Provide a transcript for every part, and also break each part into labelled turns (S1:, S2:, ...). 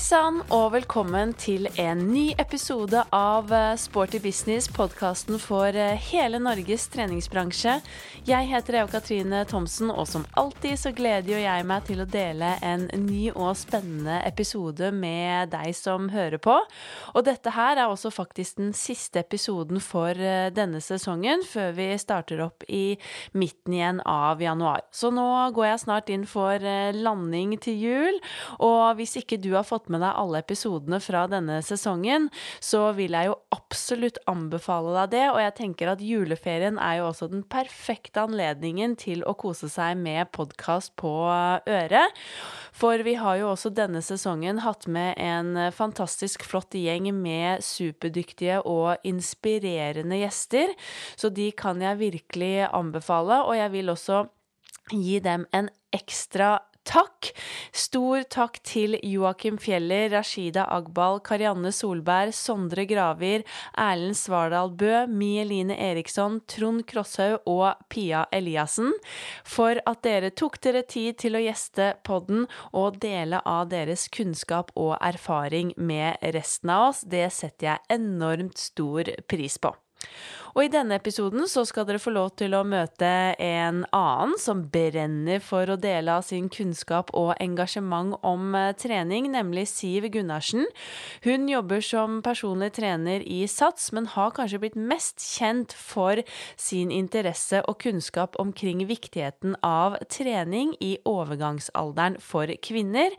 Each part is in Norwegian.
S1: sann, og velkommen til en ny episode av eh, Sporty business, podkasten for eh, hele Norges treningsbransje. Jeg heter Eva Katrine Thomsen, og som alltid så gleder jeg meg til å dele en ny og spennende episode med deg som hører på. Og dette her er også faktisk den siste episoden for eh, denne sesongen, før vi starter opp i midten igjen av januar. Så nå går jeg snart inn for landing til jul, og hvis ikke du har har med deg alle episodene fra denne sesongen, så vil jeg jo absolutt anbefale deg det. Og jeg tenker at juleferien er jo også den perfekte anledningen til å kose seg med podkast på øret. For vi har jo også denne sesongen hatt med en fantastisk flott gjeng med superdyktige og inspirerende gjester, så de kan jeg virkelig anbefale. Og jeg vil også gi dem en ekstra takk. Stor takk til Joakim Fjeller, Rashida Agbal, Karianne Solberg, Sondre Gravir, Erlend Svardal Bø, Mie-Line Eriksson, Trond Krosshaug og Pia Eliassen for at dere tok dere tid til å gjeste podden og dele av deres kunnskap og erfaring med resten av oss. Det setter jeg enormt stor pris på. Og i denne episoden så skal dere få lov til å møte en annen som brenner for å dele av sin kunnskap og engasjement om eh, trening, nemlig Siv Gunnarsen. Hun jobber som personlig trener i SATS, men har kanskje blitt mest kjent for sin interesse og kunnskap omkring viktigheten av trening i overgangsalderen for kvinner.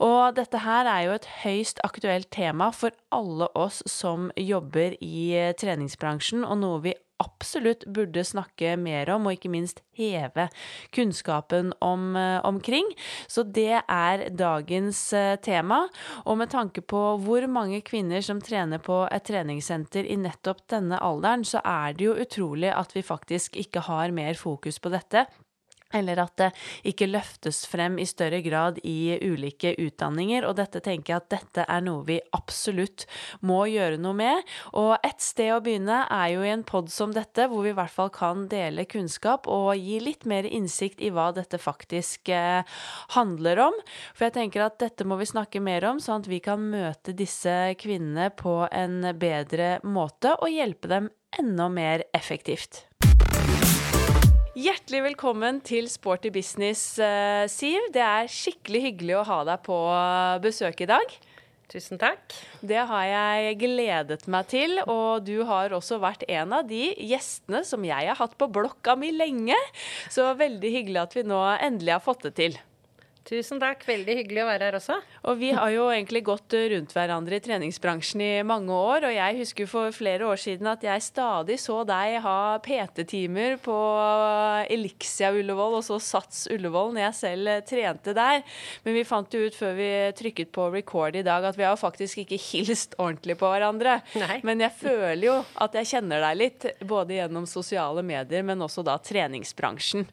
S1: Og dette her er jo et høyst aktuelt tema for alle oss som jobber i eh, treningsbransjen. og noe noe vi absolutt burde snakke mer om, og ikke minst heve kunnskapen om, eh, omkring. Så det er dagens eh, tema. Og med tanke på hvor mange kvinner som trener på et treningssenter i nettopp denne alderen, så er det jo utrolig at vi faktisk ikke har mer fokus på dette eller at det ikke løftes frem i større grad i ulike utdanninger. Og dette tenker jeg at dette er noe vi absolutt må gjøre noe med. Og et sted å begynne er jo i en pod som dette, hvor vi i hvert fall kan dele kunnskap og gi litt mer innsikt i hva dette faktisk eh, handler om. For jeg tenker at dette må vi snakke mer om, sånn at vi kan møte disse kvinnene på en bedre måte og hjelpe dem enda mer effektivt. Hjertelig velkommen til Sporty business, uh, Siv. Det er skikkelig hyggelig å ha deg på besøk i dag.
S2: Tusen takk.
S1: Det har jeg gledet meg til. Og du har også vært en av de gjestene som jeg har hatt på blokka mi lenge. Så veldig hyggelig at vi nå endelig har fått det til.
S2: Tusen takk. Veldig hyggelig å være her også.
S1: Og vi har jo egentlig gått rundt hverandre i treningsbransjen i mange år. Og jeg husker for flere år siden at jeg stadig så deg ha PT-timer på Elixia Ullevål og så Sats Ullevål når jeg selv trente der. Men vi fant jo ut før vi trykket på record i dag at vi har faktisk ikke hilst ordentlig på hverandre. Nei. Men jeg føler jo at jeg kjenner deg litt, både gjennom sosiale medier, men også da treningsbransjen.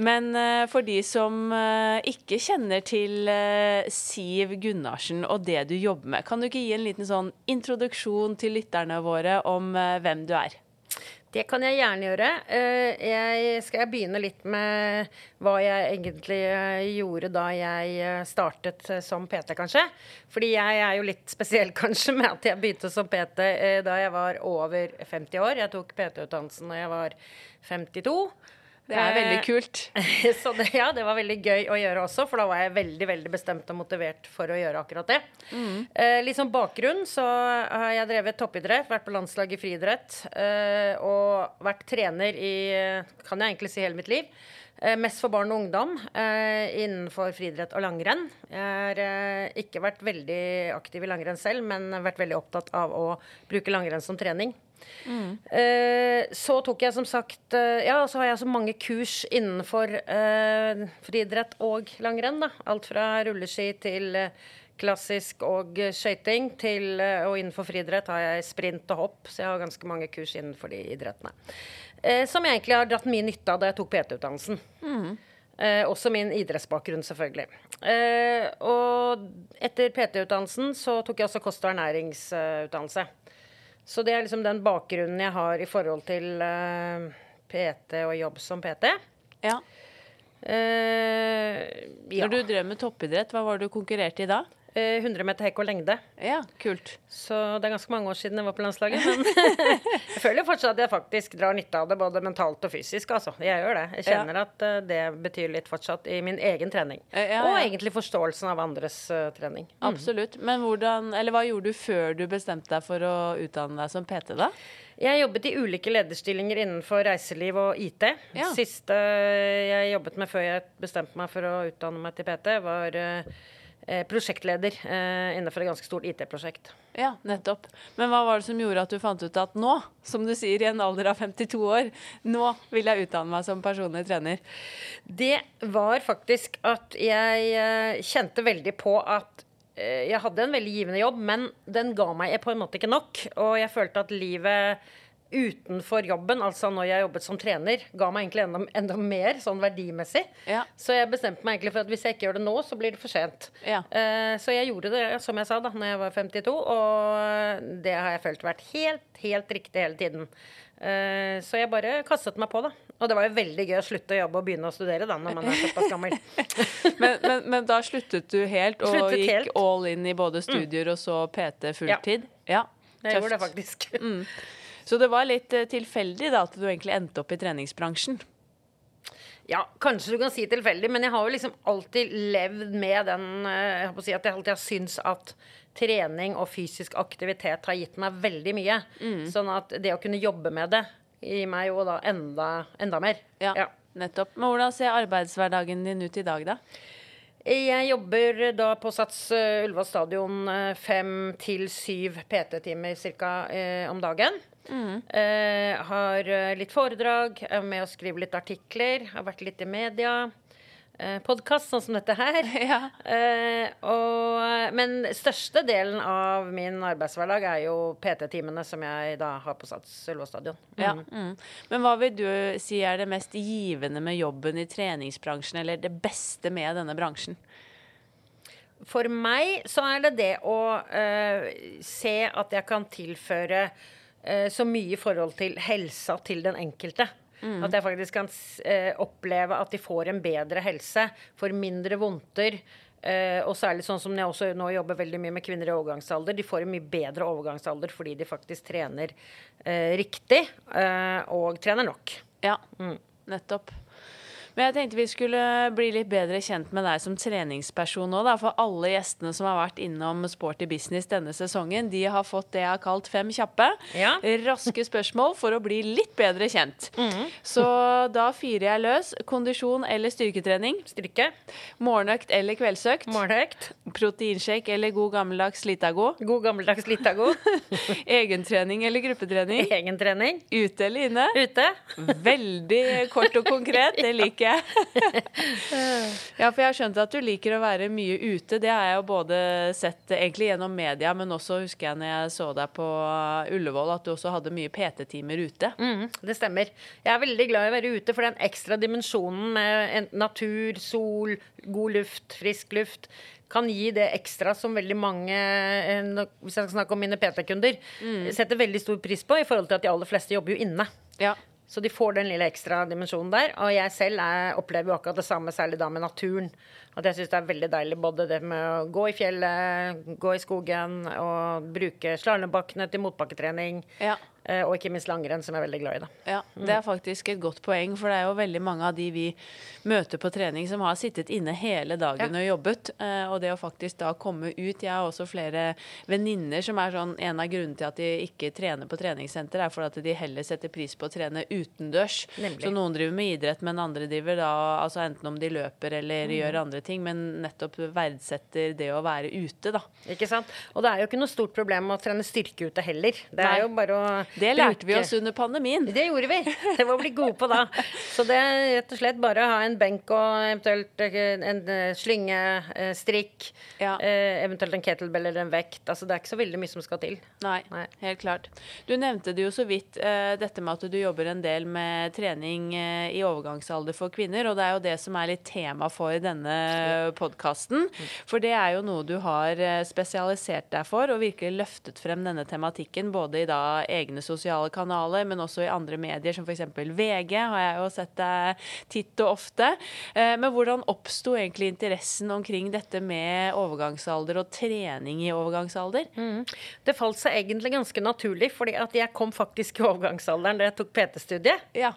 S1: Men uh, for de som uh, ikke kjenner til uh, Siv Gunnarsen og det du jobber med, kan du ikke gi en liten sånn introduksjon til lytterne våre om uh, hvem du er?
S2: Det kan jeg gjerne gjøre. Uh, jeg skal begynne litt med hva jeg egentlig gjorde da jeg startet som PT, kanskje. Fordi jeg er jo litt spesiell kanskje med at jeg begynte som PT da jeg var over 50 år. Jeg tok PT-utdannelsen da jeg var 52.
S1: Det er veldig eh, kult.
S2: så det, ja, det var veldig gøy å gjøre også, for da var jeg veldig veldig bestemt og motivert for å gjøre akkurat det. Mm. Eh, litt sånn bakgrunn så har jeg drevet toppidrett, vært på landslag i friidrett eh, og vært trener i kan jeg egentlig si hele mitt liv. Eh, mest for barn og ungdom eh, innenfor friidrett og langrenn. Jeg har eh, ikke vært veldig aktiv i langrenn selv, men vært veldig opptatt av å bruke langrenn som trening. Mm. Så tok jeg som sagt Ja, så har jeg så mange kurs innenfor friidrett og langrenn. da Alt fra rulleski til klassisk og skøyting til Og innenfor friidrett har jeg sprint og hopp, så jeg har ganske mange kurs innenfor de idrettene. Eh, som jeg egentlig har dratt mye nytte av da jeg tok PT-utdannelsen. Mm. Eh, også min idrettsbakgrunn, selvfølgelig. Eh, og etter PT-utdannelsen så tok jeg også kost- og ernæringsutdannelse. Så det er liksom den bakgrunnen jeg har i forhold til eh, PT og jobb som PT.
S1: Ja. Eh, ja. Når du drev med toppidrett, hva var det du konkurrerte i da?
S2: Eh, 100 meter hekk og lengde.
S1: Ja, kult.
S2: Så det er ganske mange år siden jeg var på landslaget. Men jeg føler fortsatt at jeg faktisk drar nytte av det, både mentalt og fysisk. Altså. Jeg gjør det. Jeg kjenner at eh, det betyr litt fortsatt i min egen trening.
S1: Eh, ja,
S2: Og egentlig forståelsen av andres uh, trening.
S1: Absolutt. Men hvordan, eller hva gjorde du før du bestemte deg for å utdanne deg som PT, da?
S2: Jeg jobbet i ulike lederstillinger innenfor reiseliv og IT.
S1: Ja.
S2: Siste jeg jobbet med før jeg bestemte meg for å utdanne meg til PT, var eh, eh, prosjektleder eh, innenfor et ganske stort IT-prosjekt.
S1: Ja, nettopp. Men hva var det som gjorde at du fant ut at nå, som du sier, i en alder av 52 år, nå vil jeg utdanne meg som personlig trener?
S2: Det var faktisk at jeg eh, kjente veldig på at eh, jeg hadde en veldig givende jobb, men den ga meg på en måte ikke nok. Og jeg følte at livet utenfor jobben, altså når jeg jobbet som trener, ga meg egentlig enda, enda mer sånn verdimessig.
S1: Ja.
S2: Så jeg bestemte meg egentlig for at hvis jeg ikke gjør det nå, så blir det for sent.
S1: Ja.
S2: Eh, så jeg gjorde det, som jeg sa, da når jeg var 52, og det har jeg følt vært helt, helt riktig hele tiden. Eh, så jeg bare kastet meg på, da. Og det var jo veldig gøy å slutte å jobbe og begynne å studere da, når man er såpass gammel.
S1: Men, men, men da sluttet du helt og
S2: Sluttet
S1: gikk
S2: helt. Mm.
S1: all in i både studier og så PT fulltid? Ja.
S2: Jeg gjorde det
S1: faktisk.
S2: faktisk.
S1: Så det var litt eh, tilfeldig da at du egentlig endte opp i treningsbransjen?
S2: Ja, kanskje du kan si tilfeldig, men jeg har jo liksom alltid levd med den eh, Jeg si at jeg alltid har syntes at trening og fysisk aktivitet har gitt meg veldig mye.
S1: Mm.
S2: Sånn at det å kunne jobbe med det gir meg jo da enda, enda mer.
S1: Ja, nettopp. Men hvordan ser arbeidshverdagen din ut i dag, da?
S2: Jeg jobber da på Sats uh, Ullevål stadion eh, fem til syv PT-timer ca. om dagen. Eh, har eh, litt foredrag, er med å skrive litt artikler, har vært litt i media. Uh, Podkast, sånn som dette her.
S1: Ja.
S2: Eh, og, men største delen av min arbeidshverdag er jo PT-timene som jeg da har på Sats Ullevål stadion.
S1: Ja. Mm. Men hva vil du si er det mest givende med jobben i treningsbransjen, eller det beste med denne bransjen?
S2: For meg så er det det å eh, se at jeg kan tilføre eh, så mye i forhold til helsa til den enkelte. At jeg faktisk kan eh, oppleve at de får en bedre helse, får mindre vondter. Eh, og særlig sånn som jeg også nå jobber veldig mye med kvinner i overgangsalder. De får en mye bedre overgangsalder fordi de faktisk trener eh, riktig eh, og trener nok.
S1: Ja, nettopp. Men jeg tenkte vi skulle bli litt bedre kjent med deg som treningsperson nå, da. For alle gjestene som har vært innom Sporty business denne sesongen, de har fått det jeg har kalt fem kjappe.
S2: Ja.
S1: Raske spørsmål for å bli litt bedre kjent. Så da fyrer jeg løs. Kondisjon eller styrketrening?
S2: Styrke,
S1: Morgenøkt eller kveldsøkt?
S2: morgenøkt,
S1: Proteinshake eller god gammeldags Litago?
S2: god gammeldags Litago,
S1: Egentrening eller gruppetrening?
S2: egentrening,
S1: Ute eller inne?
S2: ute.
S1: Veldig kort og konkret, det liker jeg. ja, for jeg har skjønt at du liker å være mye ute. Det har jeg jo både sett egentlig gjennom media, men også husker jeg når jeg så deg på Ullevål, at du også hadde mye PT-timer ute.
S2: Mm, det stemmer. Jeg er veldig glad i å være ute for den ekstra dimensjonen med natur, sol, god luft, frisk luft. Kan gi det ekstra som veldig mange, eh, hvis jeg skal snakke om mine PT-kunder, setter veldig stor pris på, i forhold til at de aller fleste jobber jo inne.
S1: Ja.
S2: Så de får den lille ekstra dimensjonen der. Og jeg selv er, opplever jo akkurat det samme, særlig da med naturen. At jeg syns det er veldig deilig både det med å gå i fjellet, gå i skogen og bruke slalåmbakkene til motbakketrening.
S1: Ja.
S2: Eh, Og ikke minst langrenn, som jeg er veldig glad i. da.
S1: Ja, det er faktisk et godt poeng, for det er jo veldig mange av de vi møter på trening som har sittet inne hele dagen og jobbet. eh, Og det å faktisk da komme ut Jeg har også flere venninner som er sånn En av grunnene til at de ikke trener på treningssenter, er fordi at de heller setter pris på å trene utendørs.
S2: Nemlig.
S1: Så noen driver med idrett, men andre driver da altså enten om de løper eller gjør andre ting, men nettopp verdsetter det å være ute, da.
S2: Ikke sant? Og det er jo ikke noe stort problem å trene styrke ute heller. Det
S1: Nei.
S2: er jo bare å
S1: Det lærte vi oss under pandemien.
S2: Det gjorde vi. Det må vi bli gode på da. Så det er rett og slett bare å ha en benk og eventuelt eh, en eh, slynge, eh, strikk,
S1: Ja.
S2: eventuelt en kettlebell eller en vekt. Altså det er ikke så veldig mye som skal til.
S1: Nei,
S2: Nei.
S1: helt klart. Du nevnte det jo så vidt, dette med at du jobber en del med trening i overgangsalder for kvinner, og det er jo det som er litt tema for denne podkasten. For det er jo noe du har spesialisert deg for, og virkelig løftet frem denne tematikken, både i da egne dine sosiale kanaler, men også i andre medier, som f.eks. VG, har jeg jo sett deg titt og ofte. Eh, men hvordan oppsto egentlig interessen omkring dette med overgangsalder og trening i overgangsalder?
S2: Mm. Det falt seg egentlig ganske naturlig, fordi at jeg kom faktisk i overgangsalderen da jeg tok PT-studiet.
S1: Ja.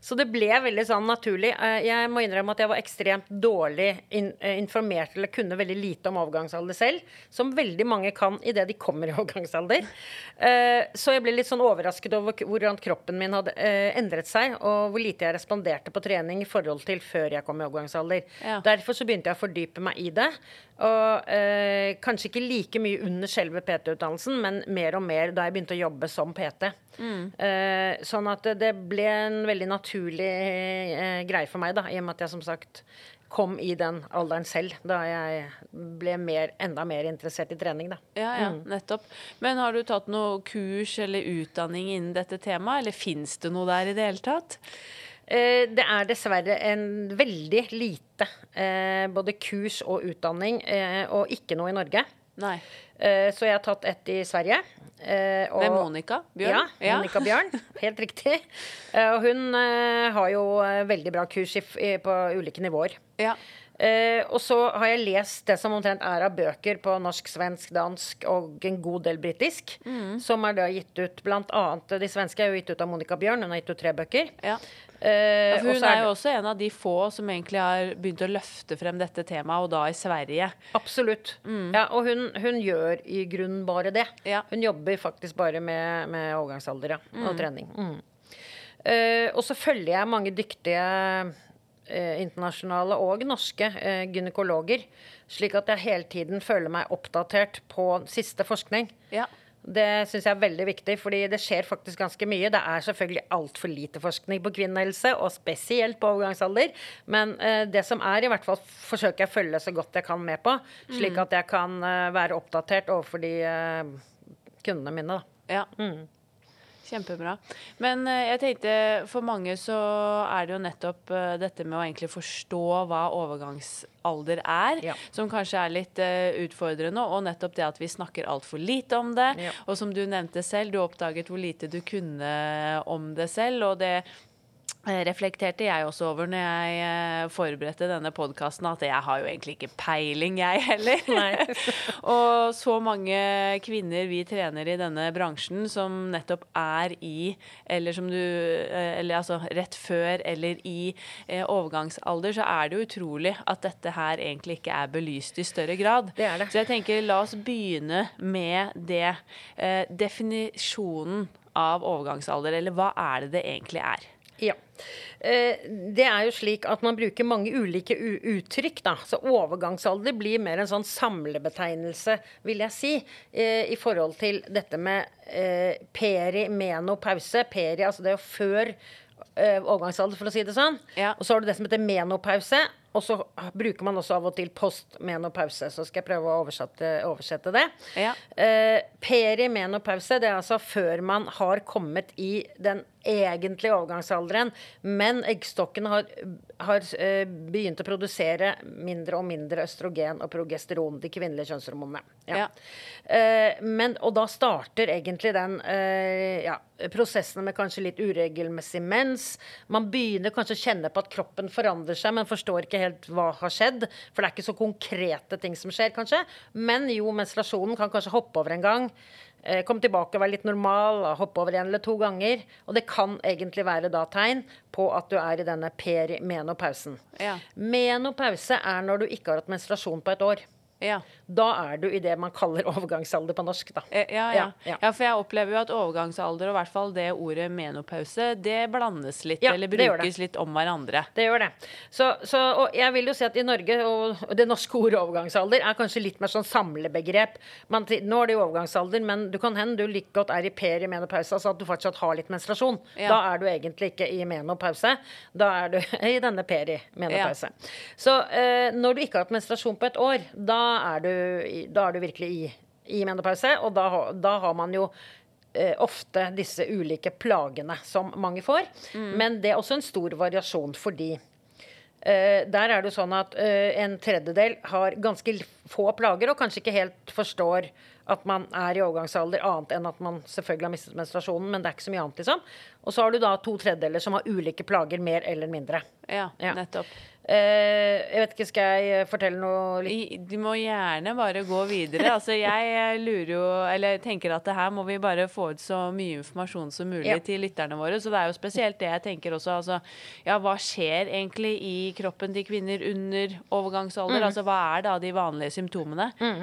S2: Så det ble veldig sånn naturlig. Eh, jeg må innrømme at jeg var ekstremt dårlig eh, informert eller kunne veldig lite om overgangsalder selv, som veldig mange kan idet de kommer i overgangsalder. Eh, så jeg ble litt sånn overrasket over hvordan kroppen min hadde endret seg, og hvor lite jeg responderte på trening i forhold til før jeg kom i overgangsalder. Ja. Derfor så begynte jeg å fordype meg i det. Og eh, kanskje ikke like mye under selve PT-utdannelsen, men mer og mer da jeg begynte å jobbe som PT. Mm. Eh, sånn at det ble en veldig naturlig eh, greie for meg, da, i og med at jeg som sagt kom i den alderen selv, da jeg ble mer, enda mer interessert i trening. Da.
S1: Ja, ja, mm. nettopp. Men har du tatt noe kurs eller utdanning innen dette temaet, eller fins det noe der i det hele tatt?
S2: Eh, det er dessverre en veldig lite eh, både kurs og utdanning, eh, og ikke noe i Norge.
S1: Nei.
S2: Så jeg har tatt et i Sverige.
S1: Og, Med Monica Bjørn?
S2: Ja, Monica Bjørn. Helt riktig. Og hun har jo veldig bra kurs på ulike nivåer. Ja. Uh, og så har jeg lest det som omtrent er av bøker på norsk, svensk, dansk og en god del britisk. Mm. Som er da gitt ut blant annet De svenske er jo gitt ut av Monica Bjørn. Hun har gitt ut tre bøker.
S1: Ja. Uh, ja, hun er, er jo også en av de få som egentlig har begynt å løfte frem dette temaet, og da i Sverige.
S2: Absolutt. Mm. Ja, og hun, hun, gjør i grunnen bare det. Hun jobber faktisk bare med, med overgangsalder mm. og trening. Uh, og så følger jeg mange dyktige eh, internasjonale og norske eh, gynekologer. Slik at jeg hele tiden føler meg oppdatert på siste forskning. Ja. Det syns jeg er veldig viktig, fordi det skjer faktisk ganske mye. Det er selvfølgelig altfor lite forskning på kvinnehelse, og spesielt på overgangsalder. Men eh, det som er, i hvert fall forsøker jeg å følge så godt jeg kan med på. Slik mm. at jeg kan eh, være oppdatert overfor de eh, kundene mine. Da. Ja. Mm.
S1: Kjempebra. Men uh, jeg tenkte for mange så er det jo nettopp uh, dette med å egentlig forstå hva overgangsalder er, ja. som kanskje er litt uh, utfordrende. Og nettopp det at vi snakker altfor lite om det. Ja. Og som du nevnte selv, du oppdaget hvor lite du kunne om det selv. Og det Eh, reflekterte jeg også over når jeg eh, forberedte denne podkasten, at jeg har jo egentlig ikke peiling, jeg heller. og så mange kvinner vi trener i denne bransjen som nettopp er i, eller som du eh, Eller altså rett før eller i overgangsalder, så er det jo utrolig at dette her egentlig ikke er belyst i større grad.
S2: Det er det.
S1: Så jeg tenker la oss begynne med det. definisjonen av overgangsalder, eller hva er det det egentlig er?
S2: Ja. Eh, det er jo slik at man bruker mange ulike uttrykk. Da. Så overgangsalder blir mer en sånn samlebetegnelse, vil jeg si, eh, i forhold til dette med peri, perimenopause. Peri, altså det er jo før overgangsalder, for å si det sånn. Ja. Og så har du det som heter menopause. Og så bruker man også av og til postmenopause. Så skal jeg prøve å oversette, oversette det. Ja. Eh, perimenopause, det er altså før man har kommet i den egentlige overgangsalderen, men eggstokken har, har eh, begynt å produsere mindre og mindre østrogen og progesteron, de kvinnelige kjønnshormonene. Ja. Ja. Eh, men, og da starter egentlig den uh, ja, prosessen med kanskje litt uregelmessig mens. Man begynner kanskje å kjenne på at kroppen forandrer seg, men forstår ikke helt hva har skjedd. For det er ikke så konkrete ting som skjer, kanskje. Men jo, menstruasjonen kan kanskje hoppe over en gang. Eh, komme tilbake og være litt normal, hoppe over en eller to ganger. Og det kan egentlig være da tegn på at du er i denne perimenopausen. Ja. Menopause er når du ikke har hatt menstruasjon på et år. Ja. Da er du i det man kaller overgangsalder på norsk. Da.
S1: Eh, ja, ja. ja, for jeg opplever jo at overgangsalder, og i hvert fall det ordet menopause, det blandes litt, eller brukes litt om hverandre.
S2: Det gjør det. Så, så, og jeg vil jo si at i Norge, og det norske ordet overgangsalder er kanskje litt mer sånn samlebegrep. Man, nå er det jo overgangsalder, men du kan hende du like godt er i perimenopause, altså at du fortsatt har litt menstruasjon. Da er du egentlig ikke i menopause. Da er du i denne perimenopause. Så eh, når du ikke har hatt menstruasjon på et år, da er du, da er du virkelig i, i menopause. Og da, da, har man jo eh, ofte disse ulike plagene som mange får. Mm. Men det er også en stor variasjon fordi uh, der er det sånn at uh, en tredjedel har ganske få plager og kanskje ikke helt forstår at man er i overgangsalder, annet enn at man selvfølgelig har mistet menstruasjonen, men det er ikke så mye annet, liksom. Og så har du da to tredjedeler som har ulike plager, mer eller mindre.
S1: Ja,
S2: Ja.
S1: nettopp.
S2: Eh, jeg vet ikke, skal jeg fortelle noe litt
S1: Du må gjerne bare gå videre. Altså, jeg eh, lurer jo Eller tenker at det her må vi bare få ut så mye informasjon som mulig
S2: Ja.
S1: til lytterne våre. Så det er jo spesielt det jeg tenker også. Altså, ja, hva skjer egentlig i kroppen til kvinner under overgangsalder? Altså, hva er da de vanlige symptomene?
S2: Mm.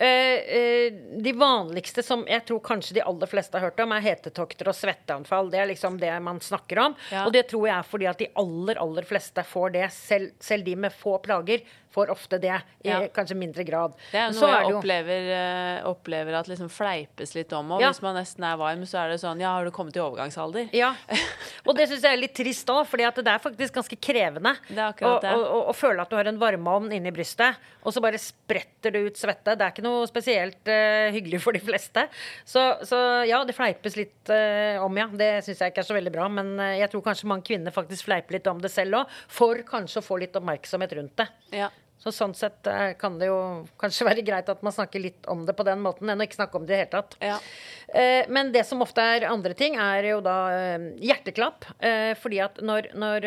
S2: Uh, uh, de vanligste som jeg tror kanskje de aller fleste har hørt om, er hetetokter og svetteanfall. Det er liksom det man snakker om.
S1: Ja.
S2: Og det tror jeg er fordi at de aller, aller fleste får det. Selv, selv de med få plager får ofte det, i
S1: Ja.
S2: kanskje mindre grad.
S1: Det er noe
S2: så
S1: jeg opplever, eh, opplever at liksom fleipes litt om. Og
S2: Ja.
S1: hvis man nesten er varm, så er det sånn Ja, har du kommet i overgangsalder?
S2: Ja, og det syns jeg er litt trist òg, for det er faktisk ganske krevende
S1: Det
S2: å,
S1: det.
S2: å, å, føle at du har en varmeovn inni brystet, og så bare spretter det ut svette. Det er ikke noe spesielt uh, hyggelig for de fleste. Så, så ja, det fleipes litt uh, om, ja. Det syns jeg ikke er så veldig bra, men jeg tror kanskje mange kvinner faktisk fleiper litt om det selv òg, for kanskje å få litt oppmerksomhet rundt det.
S1: Ja.
S2: Så sånn sett eh, kan det jo kanskje være greit at man snakker litt om det på den måten, enn å ikke snakke om det i det hele tatt.
S1: Ja.
S2: Eh, men det som ofte er andre ting, er jo da eh, hjerteklapp. Fordi at når, når,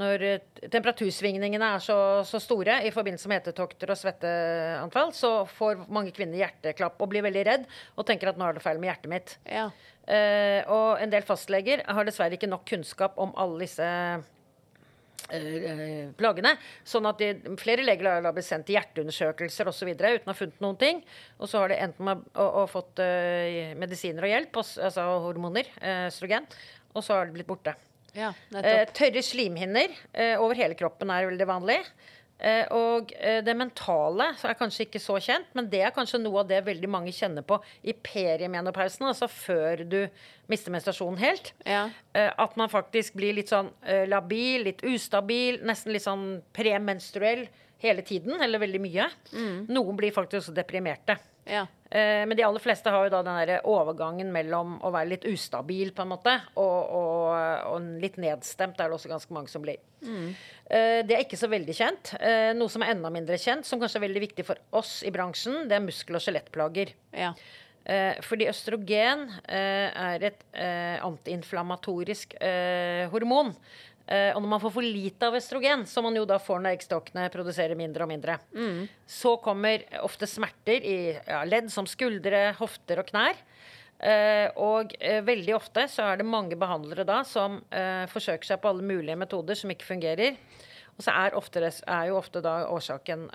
S2: når temperatursvingningene er så, så store i forbindelse med hetetokter og svetteanfall, så får mange kvinner hjerteklapp og blir veldig redd og tenker at nå er det feil med hjertet mitt.
S1: ja.
S2: Og en del fastleger har dessverre ikke nok kunnskap om alle disse plagene. Sånn at de, flere leger har blitt sendt til hjerteundersøkelser osv. uten å ha funnet noen ting. Og så har de enten og, og fått uh, medisiner og hjelp, og altså hormoner, eh, østrogen, og så har de blitt borte.
S1: ja uh,
S2: tørre slimhinner uh, over hele kroppen er veldig vanlig. Eh, og eh, det mentale så er kanskje ikke så kjent, men det er kanskje noe av det veldig mange kjenner på i perimenopausen, altså før du mister menstruasjonen helt.
S1: Ja.
S2: Eh, at man faktisk blir litt sånn labil, litt ustabil, nesten litt sånn premenstruell hele tiden, eller veldig mye. Noen blir faktisk også deprimerte.
S1: ja.
S2: Eh, men de aller fleste har jo da den der overgangen mellom å være litt ustabil på en måte, og, og, og litt nedstemt er det også ganske mange som blir. Mm. det er ikke så veldig kjent. Eh, noe som er enda mindre kjent, som kanskje er veldig viktig for oss i bransjen, det er muskel- og skjelettplager.
S1: ja.
S2: Eh, fordi østrogen eh, er et antiinflamatorisk eh, hormon. Eh, og når man får for lite av østrogen, som man jo da får når eggstokkene produserer mindre og mindre, så kommer ofte smerter i ja, ledd som skuldre, hofter og knær. Uh, og uh, veldig ofte så er det mange behandlere da som uh, forsøker seg på alle mulige metoder som ikke fungerer. Og så er, ofte, det- er jo ofte da årsaken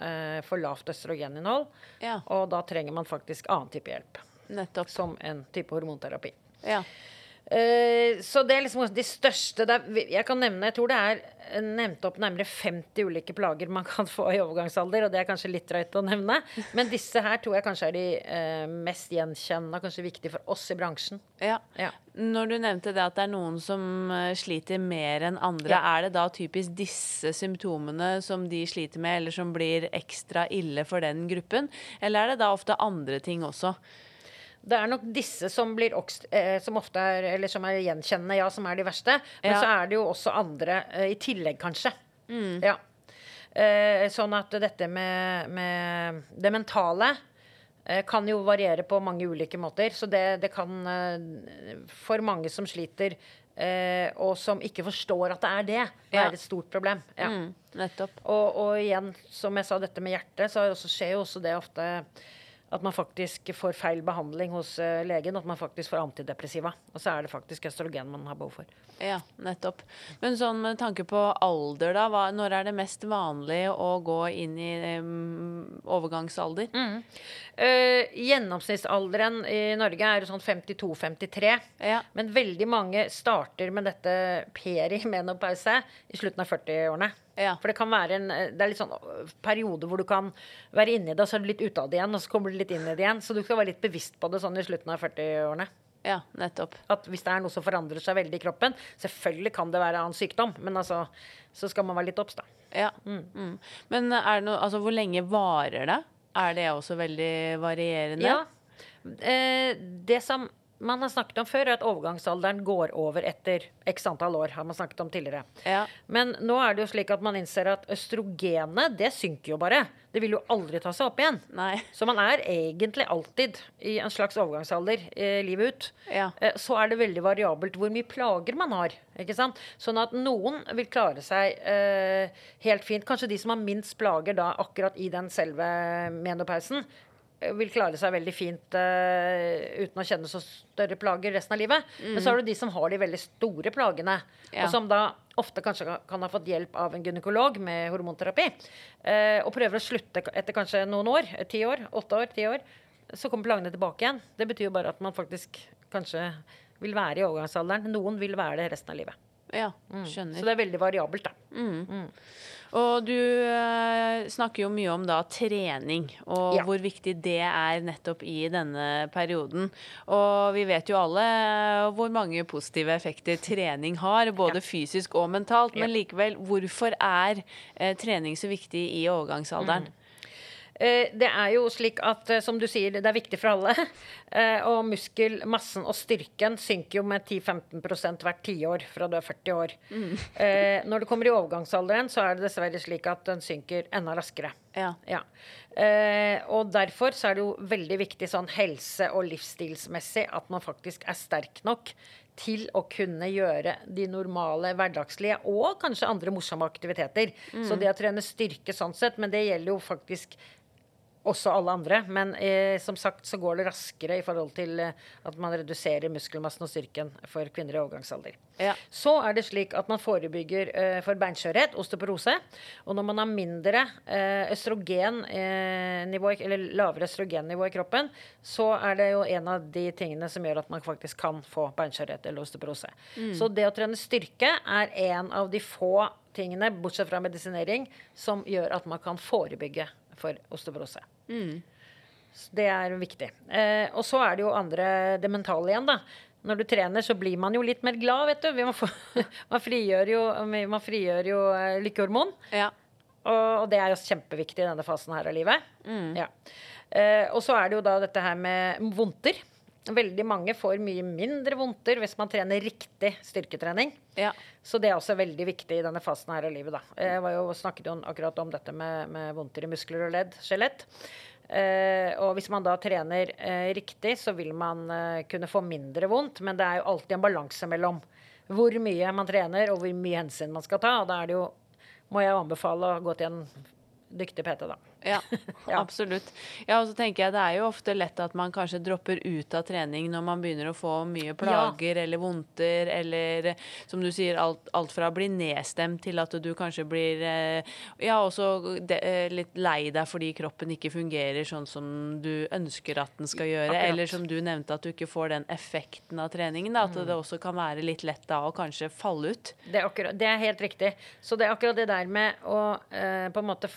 S2: for lavt østrogeninnhold.
S1: Ja.
S2: Og da trenger man faktisk annen type hjelp,
S1: Nettopp.
S2: som en type hormonterapi.
S1: Ja.
S2: Eh, så det er liksom de største er, Jeg kan nevne, jeg tror det er eh, nevnt opp nærmere 50 ulike plager man kan få i overgangsalder, og det er kanskje litt drøyt å nevne. Men disse her tror jeg kanskje er de uh, mest gjenkjennende og kanskje viktige for oss i bransjen.
S1: ja.
S2: Ja.
S1: Når du nevnte det at det er noen som sliter mer enn andre,
S2: Ja.
S1: er det da typisk disse symptomene som de sliter med, eller som blir ekstra ille for den gruppen? Eller er det da ofte andre ting også?
S2: Det er nok disse som blir eh, som ofte er Eller som er gjenkjennende, ja, som er de verste. Men
S1: Ja.
S2: så er det jo også andre eh, i tillegg, kanskje. Ja. Eh, sånn at dette med, med det mentale kan jo variere på mange ulike måter. Så det, det kan For mange som sliter, eh, og som ikke forstår at det er det,
S1: Ja.
S2: være et stort problem. Ja.
S1: Mm, nettopp.
S2: Og, og igjen, som jeg sa, dette med hjertet, så er det skjer jo også det ofte at man faktisk får feil behandling hos eh, legen, at man faktisk får antidepressiva. Og så er det faktisk østrogen man har behov for.
S1: Ja, nettopp. Men sånn med tanke på alder, da. Hva, når er det mest vanlig å gå inn i um, overgangsalder?
S2: Eh, gjennomsnittsalderen i Norge er sånn 52-53.
S1: Ja.
S2: Men veldig mange starter med dette perimenopause i slutten av 40-årene.
S1: Ja.
S2: For det kan være en eh, Det er litt sånn øh, periode hvor du kan være inni det, og så er du litt ute av det igjen, og så kommer du litt inn i det igjen. Så du skal være litt bevisst på det sånn i slutten av 40-årene.
S1: ja, nettopp.
S2: At hvis det er noe som forandrer seg veldig i kroppen Selvfølgelig kan det være annen sykdom, men altså, så skal man være litt obs, da.
S1: Ja. Mm. Men er det noe, altså, hvor lenge varer det? Er det også veldig varierende?
S2: Ja. Eh, det som man har snakket om før, er at overgangsalderen går over etter x antall år. har man snakket om tidligere.
S1: Ja.
S2: Men nå er det jo slik at man innser at østrogenet, det synker jo bare. Det vil jo aldri ta seg opp igjen.
S1: Nei.
S2: Så man er egentlig alltid i en slags overgangsalder eh, livet ut.
S1: Ja.
S2: Eh, så er det veldig variabelt hvor mye plager man har. ikke sant? Sånn at noen vil klare seg eh, helt fint. Kanskje de som har minst plager da akkurat i den selve menopausen, vil klare seg veldig fint uh, uten å kjenne så større plager resten av livet. Men så har du de som har de veldig store plagene,
S1: Ja.
S2: og som da ofte kanskje kan, kan ha fått hjelp av en gynekolog med hormonterapi, uh, og prøver å slutte etter kanskje noen år, eh, ti år, åtte år, ti år, så kommer plagene tilbake igjen. Det betyr jo bare at man faktisk kanskje vil være i overgangsalderen. Noen vil være det resten av livet.
S1: Ja,
S2: Så det er veldig variabelt, da.
S1: Og du eh, snakker jo mye om da trening, og
S2: Ja.
S1: hvor viktig det er nettopp i denne perioden. Og vi vet jo alle eh, hvor mange positive effekter trening har, både fysisk og mentalt. Men likevel, hvorfor er eh, trening så viktig i overgangsalderen?
S2: Eh, Det er jo slik at, eh, som du sier, det er viktig for alle. Eh, Og muskelmassen og styrken synker jo med 10-15% hvert tiår fra du er 40 år. Mm. Når det kommer i overgangsalderen, så er det dessverre slik at den synker enda raskere.
S1: Ja.
S2: Ja. Eh, og derfor så er det jo veldig viktig sånn helse- og livsstilsmessig at man faktisk er sterk nok til å kunne gjøre de normale hverdagslige og kanskje andre morsomme aktiviteter. Så det å trene styrke sånn sett, men det gjelder jo faktisk også alle andre. Men eh, som sagt så går det raskere i forhold til eh, at man reduserer muskelmassen og styrken for kvinner i overgangsalder.
S1: Ja.
S2: Så er det slik at man forebygger eh, for beinskjørhet, osteoporose. Og når man har mindre eh, østrogennivå, eller lavere østrogennivå i kroppen, så er det jo en av de tingene som gjør at man faktisk kan få beinskjørhet eller osteoporose. Så det å trene styrke er en av de få tingene, bortsett fra medisinering, som gjør at man kan forebygge for osteoporose. Så Det er viktig. Eh, og så er det jo andre det mentale igjen, da. Når du trener, så blir man jo litt mer glad, vet du. Vi må få, man frigjør jo, man frigjør jo eh, lykkehormon.
S1: Ja.
S2: Og, og det er jo kjempeviktig i denne fasen her av livet. Ja. Eh, og så er det jo da dette her med vondter. Veldig mange får mye mindre vondter hvis man trener riktig styrketrening.
S1: ja.
S2: Så det er også veldig viktig i denne fasen her av livet. da. Jeg var jo, snakket jo akkurat om dette med, med vondter i muskler og ledd, skjelett. Eh, og hvis man da trener eh, riktig, så vil man eh, kunne få mindre vondt. Men det er jo alltid en balanse mellom hvor mye man trener, og hvor mye hensyn man skal ta. Og da er det jo, må jeg anbefale å gå til en dyktig PT, da.
S1: Ja,
S2: Ja.
S1: absolutt. Ja, og så tenker jeg Det er jo ofte lett at man kanskje dropper ut av trening når man begynner å få mye plager eller vondter, eller som du sier, alt, alt fra å bli nedstemt til at du kanskje blir eh, ja, også de, eh, litt lei deg fordi kroppen ikke fungerer sånn som du ønsker at den skal gjøre.
S2: Akkurat.
S1: Eller som du nevnte, at du ikke får den effekten av treningen. Da, at
S2: Mm.
S1: det også kan være litt lett da å kanskje falle ut.
S2: Det er, akkurat, det er helt riktig. Så det er akkurat det der med å eh, på en måte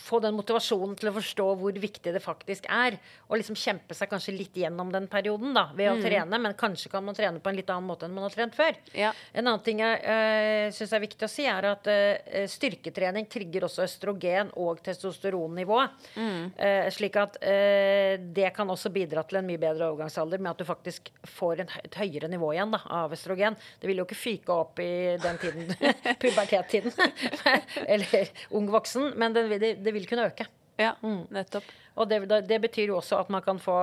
S2: få den motivasjonen til å forstå hvor viktig det faktisk er. Og liksom kjempe seg kanskje litt gjennom den perioden da, ved å trene. Men kanskje kan man trene på en litt annen måte enn man har trent før.
S1: Ja.
S2: En annen ting jeg uh, syns er viktig å si, er at uh, styrketrening trigger også østrogen- og testosteronnivået. Eh, slik at uh, det kan også bidra til en mye bedre overgangsalder med at du faktisk får en, et høyere nivå igjen da, av østrogen. Det vil jo ikke fyke opp i den tiden, pubertettiden, eller ung voksen, men det, det, det vil kunne øke.
S1: Ja,
S2: Mm.
S1: nettopp.
S2: Og det, det betyr jo også at man kan få,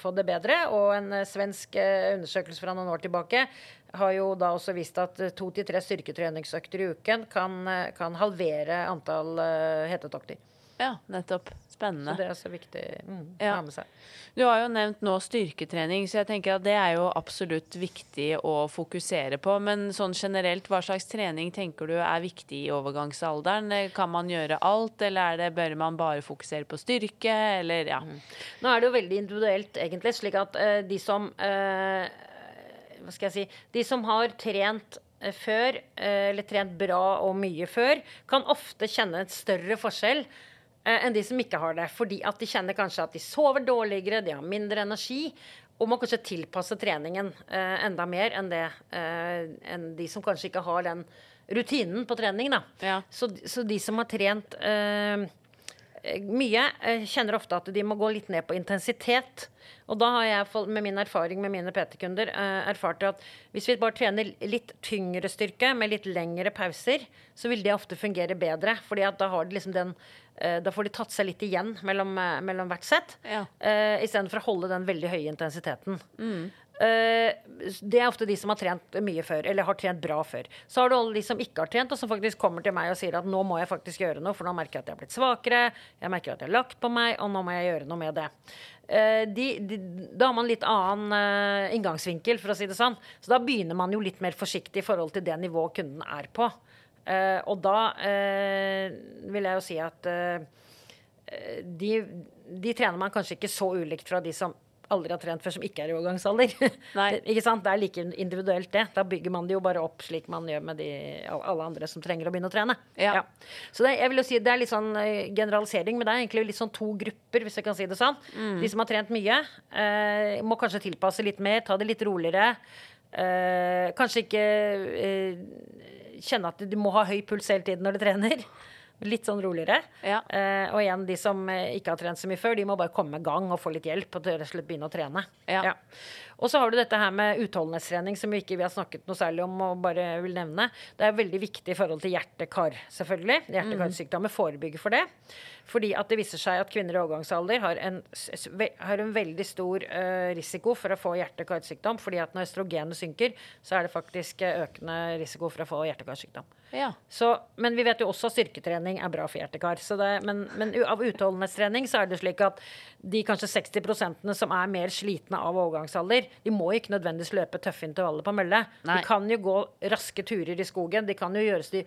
S2: få det bedre. Og en eh, svensk eh, undersøkelse fra noen år tilbake har jo da også vist at eh, to til tre styrketreningsøkter i uken kan, kan halvere antall hetetokter.
S1: Ja, nettopp.
S2: Så det er også viktig mm, å
S1: Ja.
S2: ha med seg.
S1: Du har jo nevnt nå styrketrening, så jeg tenker at det er jo absolutt viktig å fokusere på. Men sånn generelt, hva slags trening tenker du er viktig i overgangsalderen? Kan man gjøre alt, eller er det, bør man bare fokusere på styrke, eller ja.
S2: Nå er det jo veldig individuelt, egentlig, slik at uh, de som uh, Hva skal jeg si De som har trent eh, før, eller trent bra og mye før, kan ofte kjenne en større forskjell enn de som ikke har det. Fordi at de kjenner kanskje at de sover dårligere, de har mindre energi. Og må kanskje tilpasse treningen eh, enda mer enn, det, eh, enn de som kanskje ikke har den rutinen på trening. Da.
S1: Ja.
S2: Så, så de som har trent eh, eh, mye kjenner ofte at de må gå litt ned på intensitet. Og da har jeg med min erfaring med mine PT-kunder eh, erfart at hvis vi bare trener litt tyngre styrke med litt lengre pauser, så vil det ofte fungere bedre. fordi da liksom den eh, da får de tatt seg litt igjen mellom, eh, mellom hvert sett.
S1: Ja.
S2: Istedenfor å holde den veldig høye intensiteten. Eh, det er ofte de som har trent mye før, eller har trent bra før. Så har du alle de som ikke har trent, og som faktisk kommer til meg og sier at nå må jeg faktisk gjøre noe, for nå merker jeg at jeg har blitt svakere, jeg merker at jeg har lagt på meg, og nå må jeg gjøre noe med det. Eh, de, de, da har man litt annen eh, inngangsvinkel, for å si det sånn. Så da begynner man jo litt mer forsiktig i forhold til det nivået kunden er på. Eh, og da eh, vil jeg jo si at eh, de, de trener man kanskje ikke så ulikt fra de som aldri har trent før, som ikke er i overgangsalder. Ikke sant? det er like individuelt, det. Da bygger man det jo bare opp slik man gjør med de, alle andre som trenger å begynne å trene.
S1: Ja.
S2: Så det, jeg vil jo si, det er litt sånn eh, generalisering, men det er egentlig litt sånn to grupper, hvis jeg kan si det sånn. De som har trent mye, eh, må kanskje tilpasse litt mer, ta det litt roligere. Eh, kanskje ikke eh, kjenne at du må ha høy puls hele tiden når du trener. Litt sånn roligere.
S1: Ja.
S2: Eh, og igjen, de som eh, ikke har trent så mye før, de må bare komme i gang og få litt hjelp. Og rett og slett begynne å trene.
S1: Ja.
S2: Og så har du dette her med utholdenhetstrening, som vi ikke vi har snakket noe særlig om. og bare vil nevne. Det er veldig viktig i forhold til hjerte-kar, selvfølgelig. Hjerte-karsykdommer forebygger for det. Fordi at det viser seg at kvinner i overgangsalder har en, har en veldig stor uh, risiko for å få hjerte-karsykdom. Fordi at når østrogenet synker, så er det faktisk økende risiko for å få hjerte-karsykdom.
S1: Ja.
S2: Så, men vi vet jo også at styrketrening er bra for hjertekar. Så det, men, men av utholdenhetstrening så er det slik at de kanskje 60% som er mer slitne av overgangsalder, de må ikke nødvendigvis løpe tøffe intervaller på mølle.
S1: Nei.
S2: De kan jo gå raske turer i skogen. De kan jo gjøre,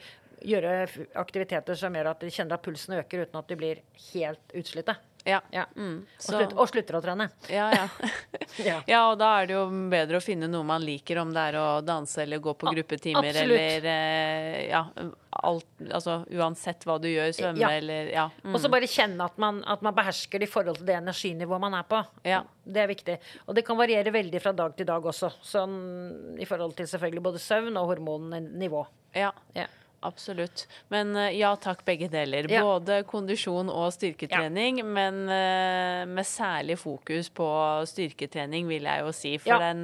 S2: gjøre aktiviteter som gjør at de kjenner at pulsen øker uten at de blir helt utslitte.
S1: Ja.
S2: Ja.
S1: Mm,
S2: Og, slutt, og slutter å trene.
S1: ja, ja.
S2: Ja.
S1: ja, og da er det jo bedre å finne noe man liker, om det er å danse eller gå på gruppetimer
S2: absolutt.
S1: eller eh, ja, alt Altså uansett hva du gjør, svømme eller Ja. Mm.
S2: Og så bare kjenne at man, at man behersker det i forhold til det energinivået man er på.
S1: Ja.
S2: Det er viktig. Og det kan variere veldig fra dag til dag også. Sånn i forhold til selvfølgelig både søvn og hormonnivå.
S1: ja.
S2: Ja.
S1: Absolutt. Men eh, ja takk, begge deler.
S2: Ja.
S1: Både kondisjon og styrketrening, men eh, med særlig fokus på styrketrening, vil jeg jo si. For
S2: Ja.
S1: den,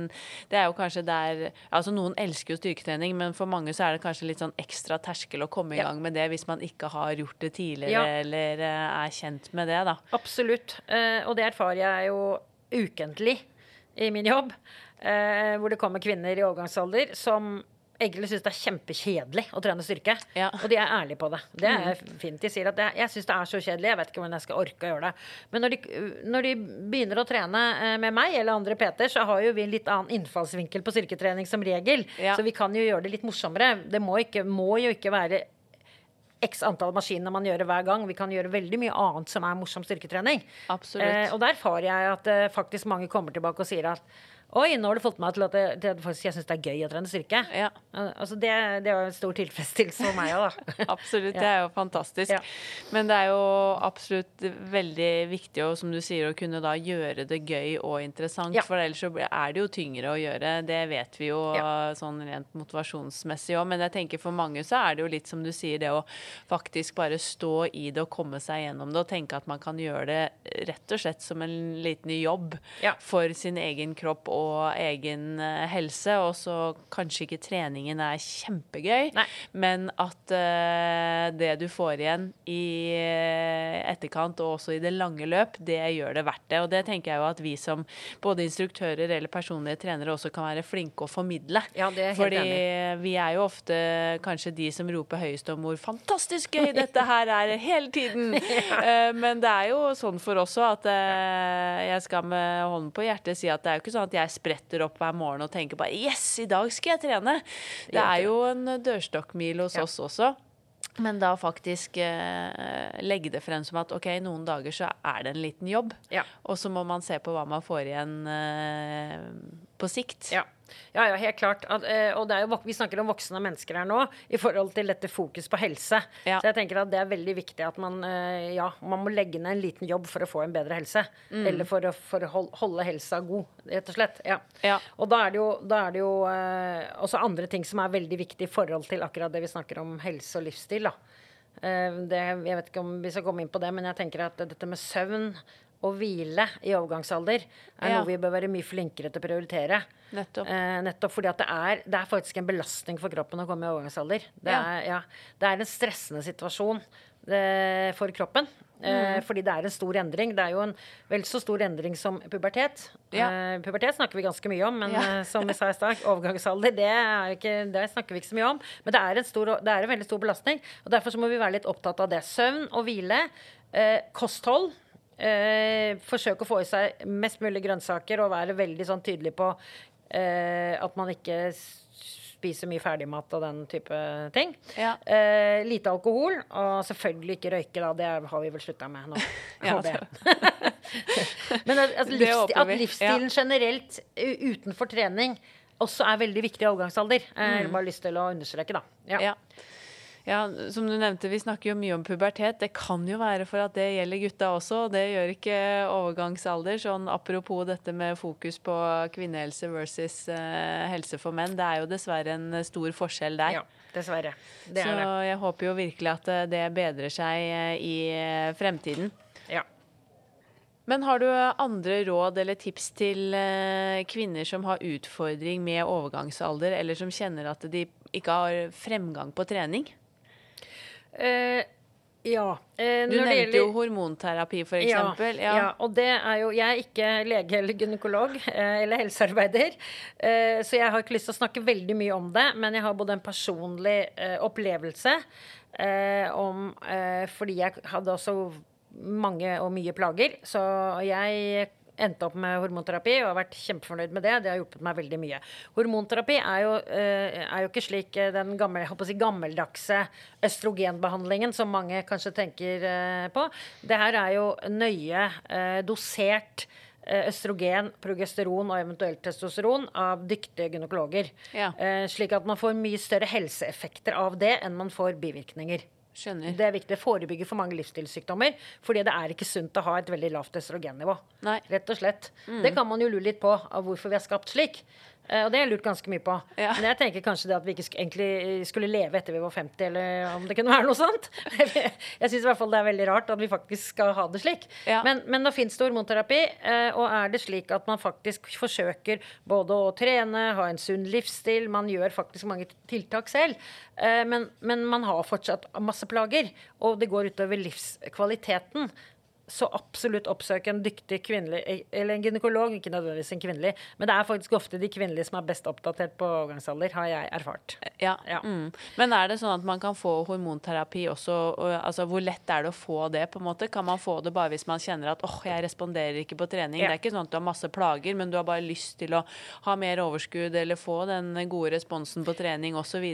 S1: det er jo kanskje der Altså, noen elsker jo styrketrening, men for mange så er det kanskje litt sånn ekstra terskel å komme i
S2: Ja.
S1: gang med det hvis man ikke har gjort det tidligere
S2: Ja.
S1: eller eh, er kjent med det, da.
S2: Absolutt. Og det erfarer jeg jo ukentlig i min jobb. Eh, hvor det kommer kvinner i overgangsalder som egentlig syns det er kjempekjedelig å trene styrke.
S1: Ja. Mm.
S2: Og de er ærlige på det. Det er fint. De sier at det, jeg syns det er så kjedelig, jeg vet ikke hvordan jeg skal orke å gjøre det. Men når de, når de begynner å trene eh, med meg eller andre PT-er, så har jo vi en litt annen innfallsvinkel på styrketrening som regel.
S1: Ja.
S2: Så vi kan jo gjøre det litt morsommere. Det må, ikke, må jo ikke være x antall maskiner man gjør hver gang. Vi kan gjøre veldig mye annet som er morsom styrketrening. Eh, og der erfarer jeg at eh, faktisk mange kommer tilbake og sier at Oi, nå har du fått meg til at, jeg, til at jeg syns det er gøy å trene styrke.
S1: Ja.
S2: Altså det, det jo en stor tilfredsstillelse for meg òg, da.
S1: Absolutt, det er jo fantastisk.
S2: Ja.
S1: Men det er jo absolutt veldig viktig og som du sier, å kunne da gjøre det gøy og interessant.
S2: Ja.
S1: For ellers så er det jo tyngre å gjøre. Det vet vi jo sånn rent motivasjonsmessig òg. Men jeg tenker for mange så er det jo litt som du sier, det å faktisk bare stå i det og komme seg gjennom det og tenke at man kan gjøre det rett og slett som en liten jobb for sin egen kropp og egen eh, helse. Og så kanskje ikke treningen er kjempegøy,
S2: Nei.
S1: men at uh, det du får igjen i eh, etterkant, og også i det lange løp, det gjør det verdt det. Og det tenker jeg jo at vi som både instruktører eller personlige trenere også kan være flinke å formidle.
S2: Ja, det er helt
S1: Fordi
S2: enig
S1: vi er jo ofte kanskje de som roper høyest om hvor fantastisk gøy dette her er hele tiden. Eh, Men det er jo sånn for oss òg at jeg skal med hånden på hjertet si at det er jo ikke sånn at jeg spretter opp hver morgen og tenker bare Yes, i dag skal jeg trene! Det er jo en dørstokkmil hos oss også. Men da faktisk eh, legge det frem som at ok, noen dager så er det en liten jobb.
S2: Ja.
S1: Og så må man se på hva man får igjen eh, på sikt.
S2: Ja. Ja, ja, helt klart. Eh, og det er jo, vi snakker om voksne mennesker her nå i forhold til dette fokus på helse.
S1: Ja.
S2: Så jeg tenker at det er veldig viktig at man, eh, ja, man må legge ned en liten jobb for å få en bedre helse.
S1: Mm.
S2: Eller for å, for å holde helsa god, rett og slett. Ja.
S1: Ja.
S2: Og da er det jo, er det jo eh, også andre ting som er veldig viktig i forhold til akkurat det vi snakker om helse og livsstil. da. Eh, det, jeg vet ikke om vi skal komme inn på det, men jeg tenker at dette med søvn og hvile i overgangsalder er
S1: Ja.
S2: noe vi bør være mye flinkere til å prioritere.
S1: Nettopp.
S2: Eh, nettopp fordi at det er, det er faktisk en belastning for kroppen å komme i overgangsalder. Det,
S1: Ja.
S2: er, ja, det er en stressende situasjon eh, for kroppen.
S1: Mm.
S2: Eh, fordi det er en stor endring. Det er jo en vel så stor endring som pubertet. Eh, pubertet snakker vi ganske mye om, men eh, som vi sa i stad, overgangsalder det, er ikke, det snakker vi ikke så mye om. Men det er, en stor, det er en veldig stor belastning, og derfor så må vi være litt opptatt av det. Søvn og hvile. Eh, kosthold. Eh, forsøke å få i seg mest mulig grønnsaker og være veldig sånn tydelig på eh, at man ikke spiser mye ferdigmat og den type ting.
S1: Ja.
S2: Eh, lite alkohol, og selvfølgelig ikke røyke, da. Det har vi vel slutta med nå.
S1: Ja.
S2: Men at, at,
S1: Det
S2: at
S1: livsstilen
S2: livsstilen generelt utenfor trening også er veldig viktig i overgangsalder. Jeg har bare lyst til å understreke, da. Ja.
S1: Ja. som du nevnte, vi snakker jo mye om pubertet. Det kan jo være for at det gjelder gutta også. og Det gjør ikke overgangsalder. Sånn apropos dette med fokus på kvinnehelse versus uh, helse for menn. Det er jo dessverre en stor forskjell der.
S2: ja, dessverre. Det
S1: Så
S2: det.
S1: jeg håper jo virkelig at eh, det bedrer seg eh, i fremtiden.
S2: Ja.
S1: Men har du andre råd eller tips til kvinner som har utfordring med overgangsalder, eller som kjenner at de ikke har fremgang på trening?
S2: Eh, ja. Eh,
S1: Du nevnte
S2: gjelder-
S1: jo hormonterapi, for eksempel.
S2: Ja, ja, og det er jo Jeg er ikke lege eller gynekolog eh, eller helsearbeider, så jeg har ikke lyst til å snakke veldig mye om det, men jeg har både en personlig opplevelse om Fordi jeg hadde også mange og mye plager, så jeg endte opp med hormonterapi og har vært kjempefornøyd med det. Det har hjulpet meg veldig mye. Hormonterapi er jo, eh, er jo ikke slik eh, den gammel, si, gammeldagse østrogenbehandlingen som mange kanskje tenker eh, på. Det her er jo nøye dosert østrogen, progesteron og eventuelt testosteron av dyktige gynekologer.
S1: Ja.
S2: Slik at man får mye større helseeffekter av det enn man får bivirkninger.
S1: Skjønner.
S2: Det er viktig. Det forebygger for mange livsstilssykdommer. Fordi det er ikke sunt å ha et veldig lavt østrogennivå.
S1: Nei.
S2: Rett og slett. Det kan man jo lure litt på av hvorfor vi er skapt slik. Eh, og det har jeg lurt ganske mye på.
S1: Ja.
S2: Men jeg tenker kanskje det at vi ikke egentlig skulle leve etter vi var 50, eller om det kunne være noe sånt. jeg syns i hvert fall det er veldig rart at vi faktisk skal ha det slik.
S1: Ja.
S2: Men, men da fins det hormonterapi, eh, og er det slik at man faktisk forsøker både å trene, ha en sunn livsstil, man gjør faktisk mange tiltak selv, eh, men, men man har fortsatt masse plager, og det går utover livskvaliteten. Så absolutt oppsøk en dyktig kvinnelig Eller en gynekolog, ikke nødvendigvis en kvinnelig. Men det er faktisk ofte de kvinnelige som er best oppdatert på overgangsalder, har jeg erfart.
S1: Ja.
S2: Ja.
S1: Mm. Men er det sånn at man kan få hormonterapi også? Og, altså, hvor lett er det å få det? på en måte? Kan man få det bare hvis man kjenner at åh, jeg responderer ikke på trening?
S2: Ja.
S1: Det er ikke sånn at du har masse plager, men du har bare lyst til å ha mer overskudd eller få den gode responsen på trening osv.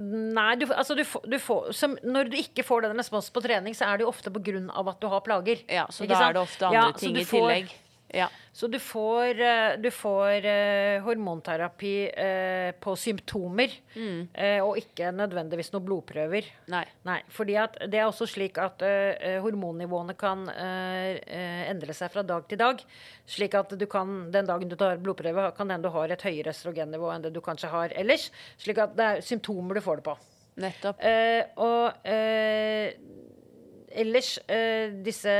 S2: Nei, du, altså du, du får, som, når du ikke får den responsen på trening, så er det jo ofte pga. at du har plager.
S1: Ja, så da
S2: sant?
S1: er det ofte andre
S2: Ja,
S1: ting i tillegg. Ja.
S2: Så du får, eh, du får eh, hormonterapi eh, på symptomer, eh, og ikke nødvendigvis noen blodprøver.
S1: Nei.
S2: Nei, fordi det er også slik at hormonnivåene kan endre seg fra dag til dag. Slik at du kan, den dagen du tar blodprøve, kan hende du har et høyere østrogennivå enn det du kanskje har ellers. Slik at det er symptomer du får det på.
S1: Nettopp.
S2: Eh, og eh, ellers eh, disse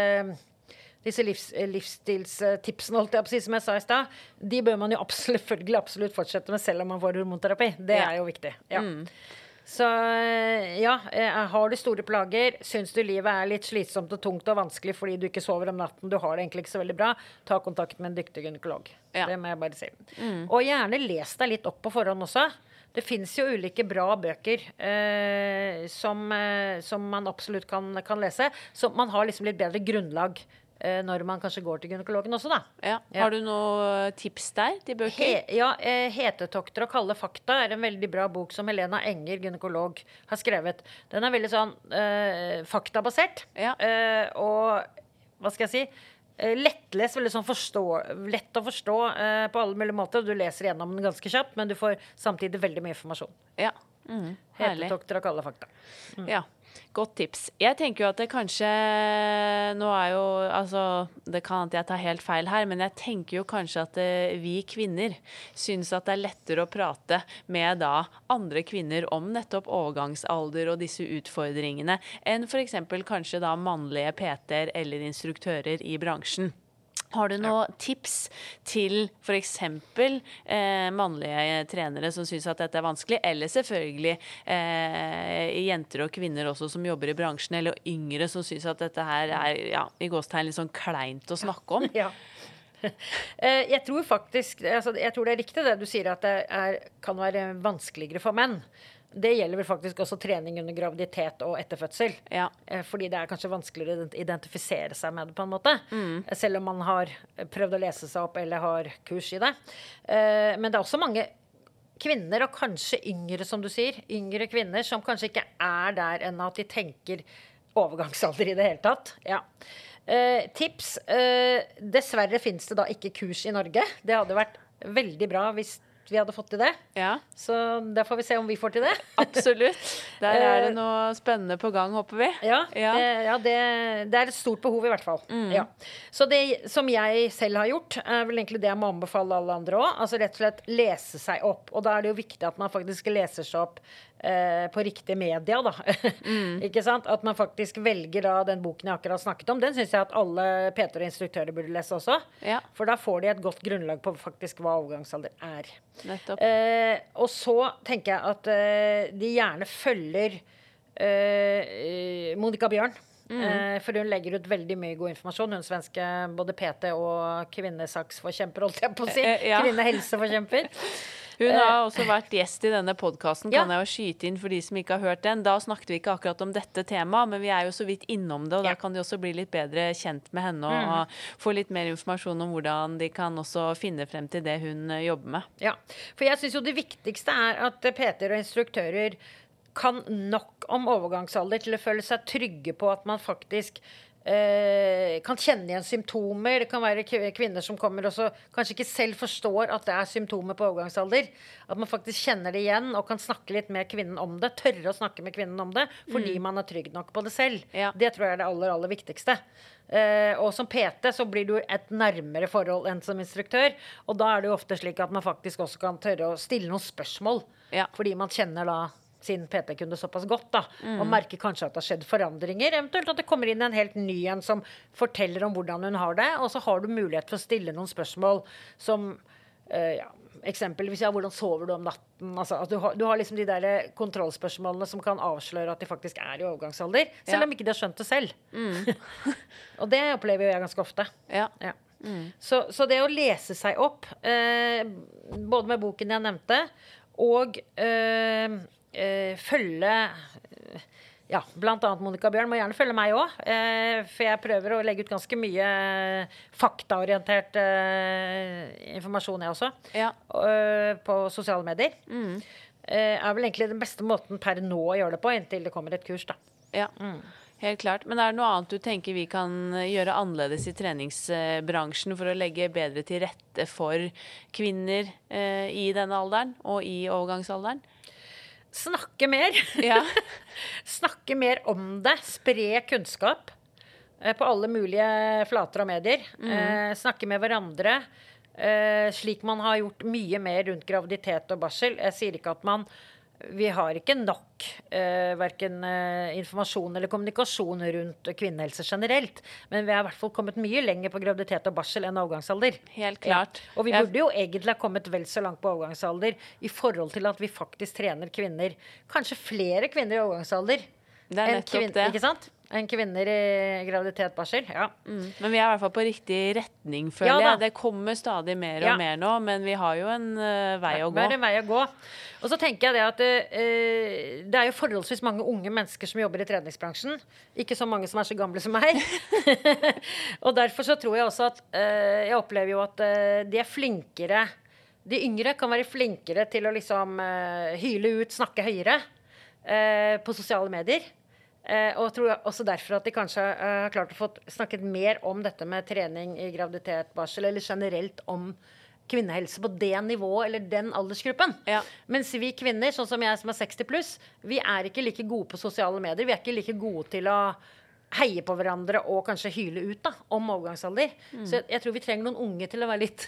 S2: disse livs, eh, livsstilstipsene holdt jeg på å si, som jeg sa i stad, de bør man jo absolutt, selvfølgelig absolutt fortsette med selv om man får hormonterapi. Det
S1: Ja.
S2: er jo viktig. Ja. Så eh, ja, eh, har du store plager, syns du livet er litt slitsomt og tungt og vanskelig fordi du ikke sover om natten, du har det egentlig ikke så veldig bra, ta kontakt med en dyktig gynekolog.
S1: Ja.
S2: Det må jeg bare si. Og gjerne les deg litt opp på forhånd også. Det fins jo ulike bra bøker eh, som, eh, som man absolutt kan, kan lese. Så man har liksom litt bedre grunnlag når man kanskje går til gynekologen også, da.
S1: Ja. Har du noen tips der til bøker?
S2: He, ja, eh, 'Hetetokter og kalde fakta' er en veldig bra bok som Helena Enger, gynekolog, har skrevet. Den er veldig sånn eh, faktabasert.
S1: Ja.
S2: Eh, og hva skal jeg si? eh, Lettlest, veldig sånn forstå, lett å forstå eh, på alle mulige måter. Du leser gjennom den ganske kjapt, men du får samtidig veldig mye informasjon.
S1: Ja. Mm.
S2: 'Hetetokter og kalde fakta'.
S1: Ja. Godt tips. Jeg tenker jo at det kanskje Nå er jo Altså, det kan at jeg tar helt feil her, men jeg tenker jo kanskje at eh, vi kvinner syns at det er lettere å prate med da andre kvinner om nettopp overgangsalder og disse utfordringene, enn f.eks. kanskje da mannlige PT-er eller instruktører i bransjen. Har du noen tips til f.eks. Eh, mannlige trenere som syns at dette er vanskelig, eller selvfølgelig eh, jenter og kvinner også som jobber i bransjen, eller yngre som syns at dette her er ja, i gåstegn litt sånn kleint å snakke om?
S2: Ja. Eh, jeg tror faktisk altså, Jeg tror det er riktig det du sier, at det er, kan være vanskeligere for menn. Det gjelder vel faktisk også trening under graviditet og etter fødsel.
S1: Ja.
S2: Eh, fordi det er kanskje vanskeligere å identifisere seg med det, på en måte.
S1: Mm.
S2: Eh, selv om man har prøvd å lese seg opp eller har kurs i det. Eh, men det er også mange kvinner, og kanskje yngre, som du sier, yngre kvinner som kanskje ikke er der ennå at de tenker overgangsalder i det hele tatt. Ja. Eh, tips. Eh, dessverre fins det da ikke kurs i Norge. Det hadde vært veldig bra hvis vi hadde fått til det.
S1: Ja,
S2: Så da får vi se om vi får til det.
S1: absolutt. Der er det noe spennende på gang, håper vi.
S2: Ja,
S1: Ja.
S2: Det, ja det, det er et stort behov, i hvert fall. Ja. Så det som jeg selv har gjort, er vel egentlig det jeg må anbefale alle andre òg. Altså rett og slett lese seg opp. Og da er det jo viktig at man faktisk leser seg opp eh, på riktige media, da. Ikke sant? At man faktisk velger da den boken jeg akkurat snakket om. Den syns jeg at alle PT-er og instruktører burde lese også.
S1: Ja,
S2: For da får de et godt grunnlag på faktisk hva overgangsalder er. Eh, og så tenker jeg at eh, de gjerne følger eh, Monica Bjørn. Eh, for hun legger ut veldig mye god informasjon. Hun svenske både PT og kvinnesaksforkjemper, holdt jeg på å si.
S1: Ja.
S2: Kvinnehelseforkjemper.
S1: Hun har også vært gjest i denne podkasten,
S2: Ja.
S1: kan jeg jo skyte inn for de som ikke har hørt den. Da snakket vi ikke akkurat om dette temaet, men vi er jo så vidt innom det, og da kan de også bli litt bedre kjent med henne og, mm. få litt mer informasjon om hvordan de kan også finne frem til det hun eh, jobber med.
S2: Ja, for jeg syns jo det viktigste er at peter PT-er og instruktører kan nok om overgangsalder til å føle seg trygge på at man faktisk eh, kan kjenne igjen symptomer. Det kan være kvinner som kommer og så kanskje ikke selv forstår at det er symptomer på overgangsalder. At man faktisk kjenner det igjen og kan snakke litt med kvinnen om det. Tørre å snakke med kvinnen om det fordi man er trygg nok på det selv.
S1: Ja.
S2: Det tror jeg er det aller, aller viktigste. Uh, og som PT så blir du et nærmere forhold enn som instruktør. Og da er det jo ofte slik at man faktisk også kan tørre å stille noen spørsmål.
S1: Ja.
S2: Fordi man kjenner da sin PT-kunde såpass godt, da, og merker kanskje at det har skjedd forandringer. Eventuelt at det kommer inn en helt ny en som forteller om hvordan hun har det. Og så har du mulighet for å stille noen spørsmål som eh, ja, Eksempelvis ja, hvordan sover du om natten? Altså, du, har, du har liksom de der kontrollspørsmålene som kan avsløre at de faktisk er i overgangsalder. Selv
S1: Ja.
S2: om ikke de har skjønt det selv. og det opplever jo jeg ganske ofte.
S1: Ja.
S2: Ja. Så, så det å lese seg opp, eh, både med boken jeg nevnte, og eh, eh, følge eh, ja, blant annet Monica Bjørn må gjerne følge meg òg. Eh, for jeg prøver å legge ut ganske mye faktaorientert eh, informasjon, jeg også.
S1: Ja.
S2: eh, på sosiale medier. Eh, er vel egentlig den beste måten per nå å gjøre det på, inntil det kommer et kurs, da.
S1: Ja, helt klart. Men er det noe annet du tenker vi kan gjøre annerledes i treningsbransjen for å legge bedre til rette for kvinner i denne alderen og i overgangsalderen?
S2: Snakke mer.
S1: Ja.
S2: Snakke mer om det. Spre kunnskap eh, på alle mulige flater og medier. Eh, snakke med hverandre. Eh, slik man har gjort mye mer rundt graviditet og barsel. Jeg sier ikke at man Vi har ikke nok eh, verken eh, informasjon eller kommunikasjon rundt kvinnehelse generelt. Men vi har i hvert fall kommet mye lenger på graviditet og barsel enn overgangsalder.
S1: Helt klart.
S2: Ja. Og vi burde jo egentlig ha kommet vel så langt på overgangsalder i forhold til at vi faktisk trener kvinner. Kanskje flere kvinner i overgangsalder
S1: er
S2: enn
S1: kvinner.
S2: Ikke sant? Enn kvinner i graviditet, barsel. Ja.
S1: Mm. Men vi er i hvert fall på riktig retning, føler
S2: Ja
S1: jeg. Det kommer stadig mer
S2: Ja.
S1: og mer nå, men vi har jo en uh, vei å gå.
S2: er en vei å gå. Og så tenker jeg det at uh, det er jo forholdsvis mange unge mennesker som jobber i treningsbransjen. Ikke så mange som er så gamle som meg. og derfor så tror jeg også at uh, Jeg opplever jo at de er flinkere De yngre kan være flinkere til å liksom hyle ut, snakke høyere på sosiale medier. Eh, og jeg tror også derfor at de kanskje eh, har klart å få snakket mer om dette med trening i graviditet, barsel, eller generelt om kvinnehelse på det nivået eller den aldersgruppen.
S1: Ja.
S2: Mens vi kvinner, sånn som jeg som er 60 pluss, vi er ikke like gode på sosiale medier. Vi er ikke like gode til å heie på hverandre og kanskje hyle ut da, om overgangsalder. Så jeg, jeg tror vi trenger noen unge til å være litt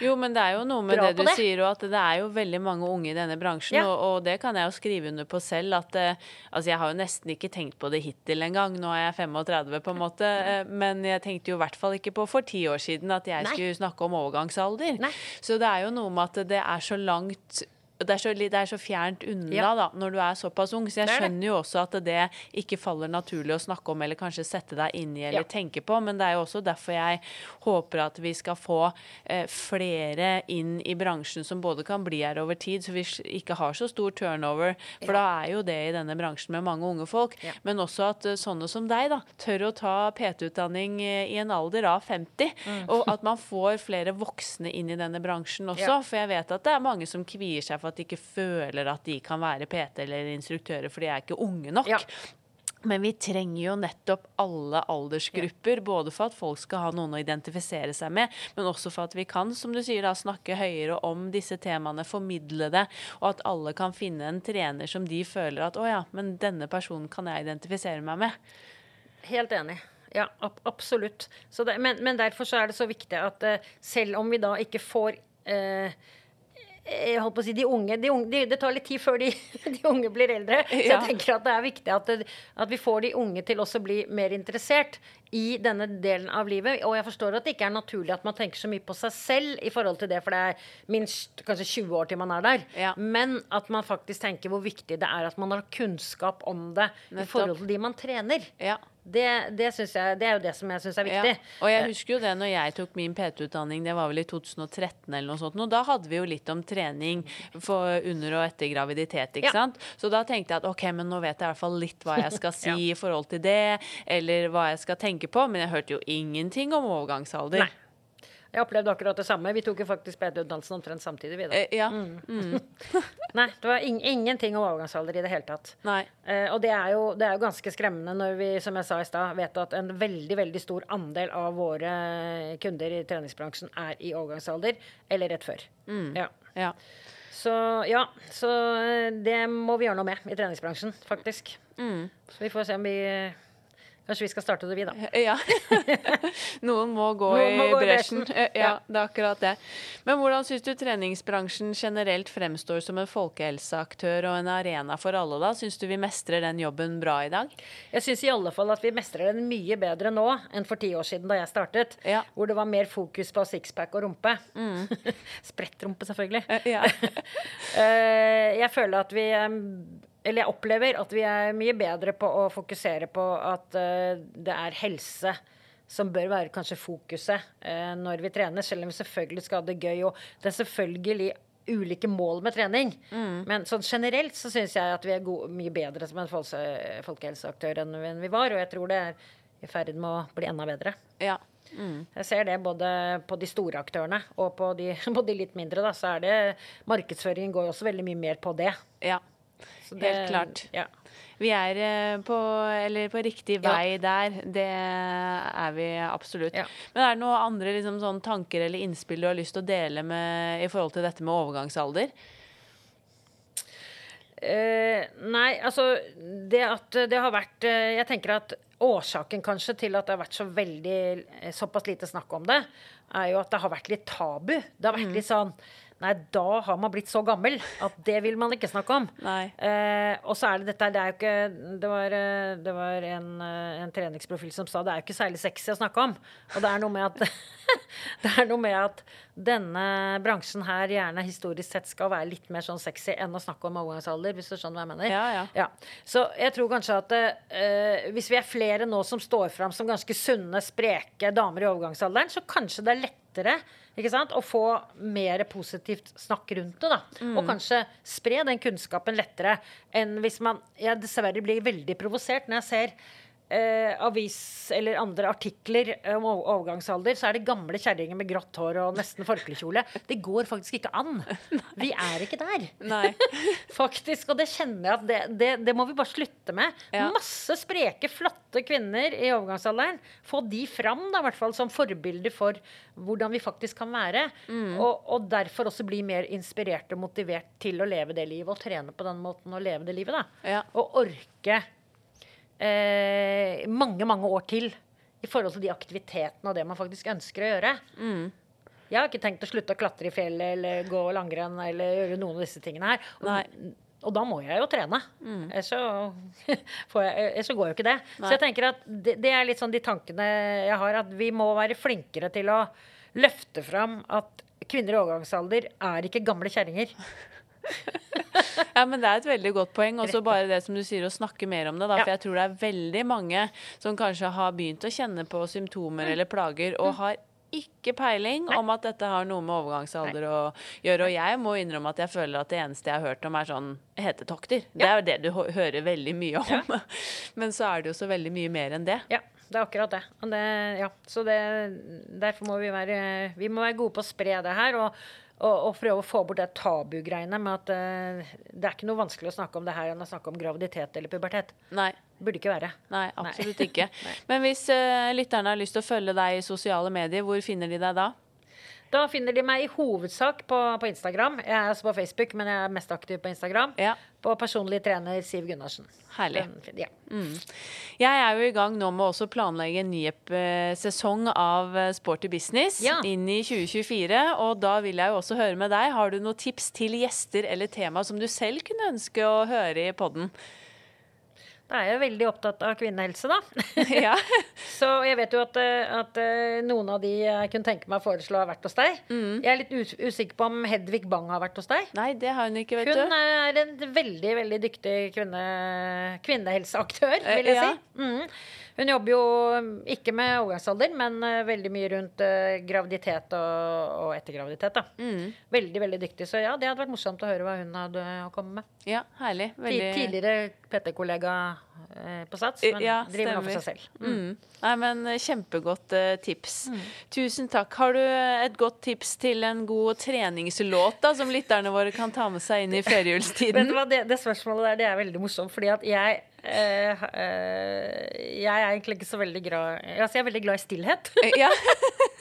S1: Jo, men det er jo noe med
S2: Bra
S1: det du
S2: det.
S1: sier, og at det er jo veldig mange unge i denne bransjen.
S2: Ja.
S1: Og, og det kan jeg jo skrive under på selv. At eh, altså, jeg har jo nesten ikke tenkt på det hittil engang. Nå er jeg 35, på en måte. eh, Men jeg tenkte jo i hvert fall ikke på for ti år siden at jeg
S2: Nei.
S1: skulle snakke om overgangsalder.
S2: Nei.
S1: Så det er jo noe med at det er så langt det er, så, det er så fjernt unna
S2: Ja.
S1: da, når du er såpass ung. Så jeg
S2: er
S1: skjønner jo også at det ikke faller naturlig å snakke om eller kanskje sette deg inn i eller
S2: Ja.
S1: tenke på. Men det er jo også derfor jeg håper at vi skal få eh, flere inn i bransjen som både kan bli her over tid, så vi ikke har så stor turnover. For da er jo det i denne bransjen med mange unge folk.
S2: Ja.
S1: Men også at eh, sånne som deg da, tør å ta PT-utdanning eh, i en alder av 50.
S2: Mm.
S1: Og at man får flere voksne inn i denne bransjen også.
S2: Ja.
S1: For jeg vet at det er mange som kvier seg for at de ikke føler at de kan være PT eller instruktører, for de er ikke unge nok.
S2: Ja.
S1: Men vi trenger jo nettopp alle aldersgrupper, både for at folk skal ha noen å identifisere seg med, men også for at vi kan, som du sier, da, snakke høyere om disse temaene, formidle det, og at alle kan finne en trener som de føler at å ja, men denne personen kan jeg identifisere meg med.
S2: Helt enig. Ja, ab absolutt. Så det, men, men derfor så er det så viktig at uh, selv om vi da ikke får eh, jeg holdt på å si de unge, de unge de, Det tar litt tid før de, de unge blir eldre. Så
S1: Ja.
S2: jeg tenker at det er viktig at, det, at vi får de unge til også å bli mer interessert i denne delen av livet. Og jeg forstår at det ikke er naturlig at man tenker så mye på seg selv i forhold til det, for det er minst kanskje 20 år til man er der.
S1: Ja.
S2: Men at man faktisk tenker hvor viktig det er at man har kunnskap om det i forhold til de man trener.
S1: Ja.
S2: Det, det, jeg, det er jo det som jeg syns er viktig.
S1: Ja. Og jeg husker jo det når jeg tok min PT-utdanning, det var vel i 2013 eller noe sånt. Og da hadde vi jo litt om trening for under og etter graviditet, ikke
S2: Ja.
S1: sant. Så da tenkte jeg at ok, men nå vet jeg i hvert fall litt hva jeg skal si
S2: Ja.
S1: i forhold til det, eller hva jeg skal tenke på. Men jeg hørte jo ingenting om overgangsalder.
S2: Nei. Jeg opplevde akkurat det samme. Vi tok jo faktisk PT-utdannelsen omtrent samtidig. Vi, da.
S1: Eh, ja.
S2: Mm. Nei, det var in ingenting om overgangsalder i det hele tatt.
S1: Nei.
S2: Eh, og det er, jo, det er jo ganske skremmende når vi, som jeg sa i stad, vet at en veldig veldig stor andel av våre kunder i treningsbransjen er i overgangsalder eller rett før. Ja.
S1: Ja.
S2: Så ja, så eh, det må vi gjøre noe med i treningsbransjen, faktisk.
S1: Mm.
S2: Så vi får se om vi Kanskje vi skal starte det, vi, da.
S1: Ja. Noen må gå
S2: Noen må
S1: i
S2: gå i
S1: bresjen.
S2: bresjen.
S1: Eh, Ja, det er akkurat det. Men hvordan syns du treningsbransjen generelt fremstår som en folkehelseaktør og en arena for alle, da? Syns du vi mestrer den jobben bra i dag?
S2: Jeg syns i alle fall at vi mestrer den mye bedre nå enn for ti år siden da jeg startet.
S1: Ja.
S2: Hvor det var mer fokus på sixpack og rumpe. Sprettrumpe, selvfølgelig.
S1: Eh, Ja.
S2: Eh, jeg føler at vi Eller jeg opplever at vi er mye bedre på å fokusere på at eh, det er helse som bør være kanskje fokuset eh, når vi trener, selv om vi selvfølgelig skal ha det gøy. Og det er selvfølgelig ulike mål med trening. Men sånn generelt så syns jeg at vi er gode, mye bedre som en folkehelseaktør enn vi var. Og jeg tror det er i ferd med å bli enda bedre.
S1: ja.
S2: Jeg ser det både på de store aktørene og på de, på de litt mindre. Da, så er det Markedsføringen går jo også veldig mye mer på det.
S1: ja.
S2: Så
S1: Helt
S2: det-
S1: klart.
S2: Ja.
S1: Vi er eh, på, eller på riktig
S2: Ja.
S1: vei der. Det er vi absolutt.
S2: Ja.
S1: Men er det noen andre liksom, sånn, tanker eller innspill du har lyst til å dele med, i forhold til dette med overgangsalder?
S2: Eh, nei, altså det at det har vært eh, Jeg tenker at årsaken kanskje til at det har vært så veldig eh, såpass lite snakk om det, er jo at det har vært litt tabu. Det har vært litt sånn Nei, da har man blitt så gammel at det vil man ikke snakke om. Eh, og så er det dette Det er jo ikke Det var, eh, det var en, eh, en treningsprofil som sa det er jo ikke særlig sexy å snakke om. Og det er noe med at Det er noe med at denne bransjen her gjerne historisk sett skal være litt mer sånn sexy enn å snakke om overgangsalder, hvis du skjønner hva jeg mener.
S1: Ja, ja.
S2: Så jeg tror kanskje at eh, hvis vi er flere nå som står fram som ganske sunne, spreke damer i overgangsalderen, så kanskje det er lettere ikke sant? Og få mer positivt snakk rundt det. da.
S1: Mm.
S2: Og kanskje spre den kunnskapen lettere enn hvis man Jeg dessverre blir veldig provosert når jeg ser eh, avis eller andre artikler om overgangsalder, så er det gamle kjerringer med grått hår og nesten forklekjole. Det går faktisk ikke an. Vi er ikke der. Faktisk, og det kjenner jeg at det, det, det må vi bare slutte med.
S1: Ja.
S2: Masse spreke, flotte kvinner i overgangsalderen. Få de fram, da, i hvert fall som forbilder for hvordan vi faktisk kan være.
S1: Mm.
S2: Og, og derfor også bli mer inspirert og motivert til å leve det livet, og trene på den måten å leve det livet. da.
S1: Ja.
S2: Og orke eh, mange, mange år til i forhold til de aktivitetene og det man faktisk ønsker å gjøre.
S1: Mm.
S2: Jeg har ikke tenkt å slutte å klatre i fjellet eller gå langrenn eller gjøre noen av disse tingene her. Og, og da må jeg jo trene. Mm. så, får jeg, så går jo ikke det.
S1: Nei.
S2: Så jeg tenker at det, det er litt sånn de tankene jeg har, at vi må være flinkere til å løfte fram at kvinner i overgangsalder er ikke gamle kjerringer.
S1: Ja, men Det er et veldig godt poeng. Og så bare det som du sier, å snakke mer om det. Da,
S2: Ja.
S1: For jeg tror det er veldig mange som kanskje har begynt å kjenne på symptomer eller plager, og har ikke peiling om at dette har noe med overgangsalder å gjøre. Og jeg må innrømme at jeg føler at det eneste jeg har hørt om, er sånn hetetokter. Det er jo det du hører veldig mye om. Men så er det jo så veldig mye mer enn det.
S2: Ja, det er akkurat det. Og det ja, så det, derfor må vi være Vi må være gode på å spre det her. Og, og, og prøve å få bort det tabugreiene med at uh, det er ikke noe vanskelig å snakke om det her enn å snakke om graviditet eller pubertet.
S1: Nei.
S2: Det burde ikke være.
S1: Nei, absolutt ikke. Men hvis uh, lytterne har lyst til å følge deg i sosiale medier, hvor finner de deg da?
S2: Da finner de meg i hovedsak på, på Instagram. Jeg er også på Facebook, men jeg er mest aktiv på Instagram.
S1: Ja.
S2: På personlig trener Siv Gunnarsen.
S1: Herlig.
S2: Den- Ja.
S1: Jeg er jo i gang nå med også å planlegge en ny eh, sesong av eh, Sporty business
S2: Ja.
S1: inn i 2024. Og da vil jeg jo også høre med deg. Har du noen tips til gjester eller tema som du selv kunne ønske å høre i podden?
S2: Da er jeg jo veldig opptatt av kvinnehelse, da.
S1: ja.
S2: Så jeg vet jo at, eh, at eh, noen av de jeg kunne tenke meg å foreslå, har vært hos deg.
S1: Mm.
S2: Jeg er litt usikker på om Hedvig Bang har vært hos deg.
S1: Nei, det har hun ikke, vet
S2: Hun
S1: du.
S2: er en veldig veldig dyktig kvinne, kvinnehelseaktør, vil jeg
S1: Eh, ja.
S2: si. Mm. Hun jobber jo ikke med overgangsalder, men eh, veldig mye rundt eh, graviditet og, og etter graviditet. Da.
S1: Mm.
S2: Veldig veldig dyktig. Så ja, det hadde vært morsomt å høre hva hun hadde å komme med.
S1: Ja, herlig. Veldig
S2: Tidligere PT-kollega eh, på Sats, men
S1: Ja,
S2: driver nå for seg selv.
S1: Mm. Nei, men Kjempegodt eh, tips.
S2: Mm.
S1: Tusen takk. Har du et godt tips til en god treningslåt da, som lytterne våre kan ta med seg inn i
S2: Vet
S1: førjulstiden?
S2: du hva, det, det spørsmålet der det er veldig morsomt, fordi at jeg eh, uh, Jeg er egentlig ikke så veldig glad Altså, jeg er veldig glad i stillhet.
S1: ja.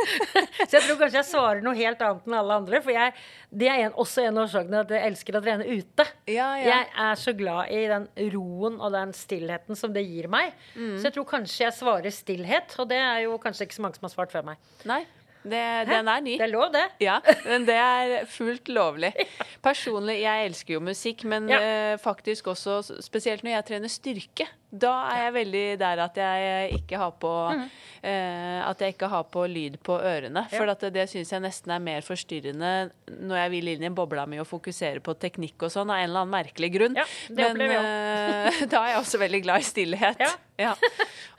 S2: Så jeg tror kanskje jeg svarer noe helt annet enn alle andre. For jeg, det er en, også en av årsakene at jeg elsker å trene ute.
S1: Ja, ja.
S2: Jeg er så glad i den roen og den stillheten som det gir meg.
S1: Mm.
S2: Så jeg tror kanskje jeg svarer stillhet, og det er jo kanskje ikke så mange som har svart før meg.
S1: Nei, det, den er ny.
S2: Det er lov, det.
S1: Ja, men det er fullt lovlig. Personlig, jeg elsker jo musikk, men
S2: Ja.
S1: eh, faktisk også spesielt når jeg trener styrke. Da er jeg veldig der at jeg ikke har på eh, At jeg ikke har på lyd på ørene. For
S2: Mm. Ja.
S1: at det, det syns jeg nesten er mer forstyrrende når jeg vil inn i bobla mi og fokusere på teknikk og sånn, av en eller annen merkelig grunn.
S2: Ja,
S1: men eh, da er jeg også veldig glad i stillhet.
S2: Ja.
S1: Ja.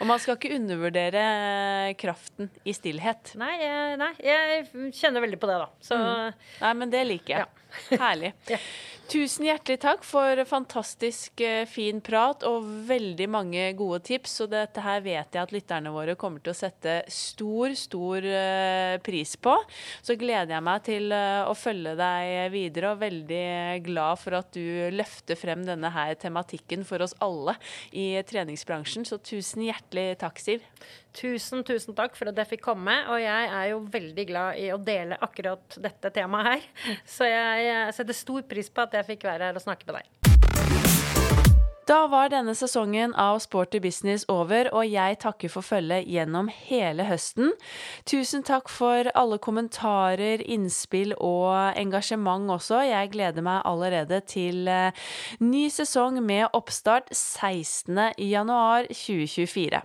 S1: Og man skal ikke undervurdere kraften i stillhet.
S2: Nei, nei, jeg kjenner veldig på det, da. Så
S1: Nei, men det liker jeg. Herlig.
S2: Ja.
S1: Tusen hjertelig takk for fantastisk eh, fin prat og veldig mange gode tips. Og dette her vet jeg at lytterne våre kommer til å sette stor, stor eh, pris på. Så gleder jeg meg til eh, å følge deg videre, og veldig glad for at du løfter frem denne her tematikken for oss alle i treningsbransjen. Så tusen hjertelig takk, Siv.
S2: Tusen, tusen takk for at jeg fikk komme. Og jeg er jo veldig glad i å dele akkurat dette temaet her. Så jeg setter stor pris på at jeg fikk være her og snakke med deg.
S1: Da var denne sesongen av Sporty business over, og jeg takker for følget gjennom hele høsten. Tusen takk for alle kommentarer, innspill og engasjement også. Jeg gleder meg allerede til eh, ny sesong med oppstart 16. januar 2024.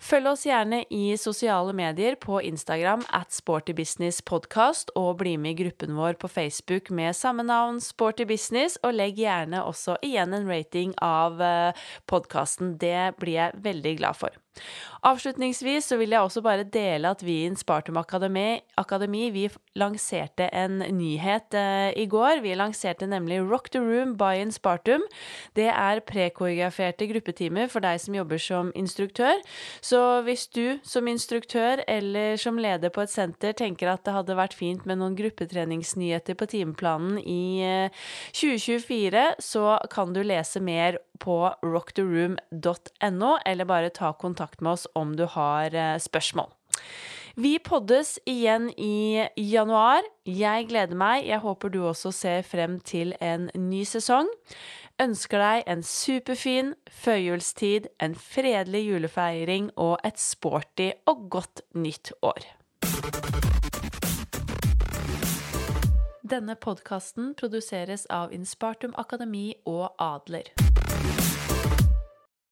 S1: Følg oss gjerne i sosiale medier på Instagram at Sporty Business Podcast, og bli med i gruppen vår på Facebook med samme navn, Sporty Business, og legg gjerne også igjen en rating av podkasten. Det blir jeg veldig glad for. Avslutningsvis så vil jeg også bare dele at vi i Spartum Akademi, Akademi vi lanserte en nyhet eh, i går. Vi lanserte nemlig Rock the Room by Spartum. Det er prekoreograferte gruppetimer for deg som jobber som instruktør. Så hvis du som instruktør eller som leder på et senter tenker at det hadde vært fint med noen gruppetreningsnyheter på timeplanen i eh, 2024, så kan du lese mer på rocktheroom.no, eller bare ta kontakt med oss om du har eh, spørsmål. Vi poddes igjen i januar. Jeg gleder meg. Jeg håper du også ser frem til en ny sesong. Ønsker deg en superfin førjulstid, en fredelig julefeiring og et sporty og godt nytt år. Denne podkasten produseres av Inspartum Akademi og Adler.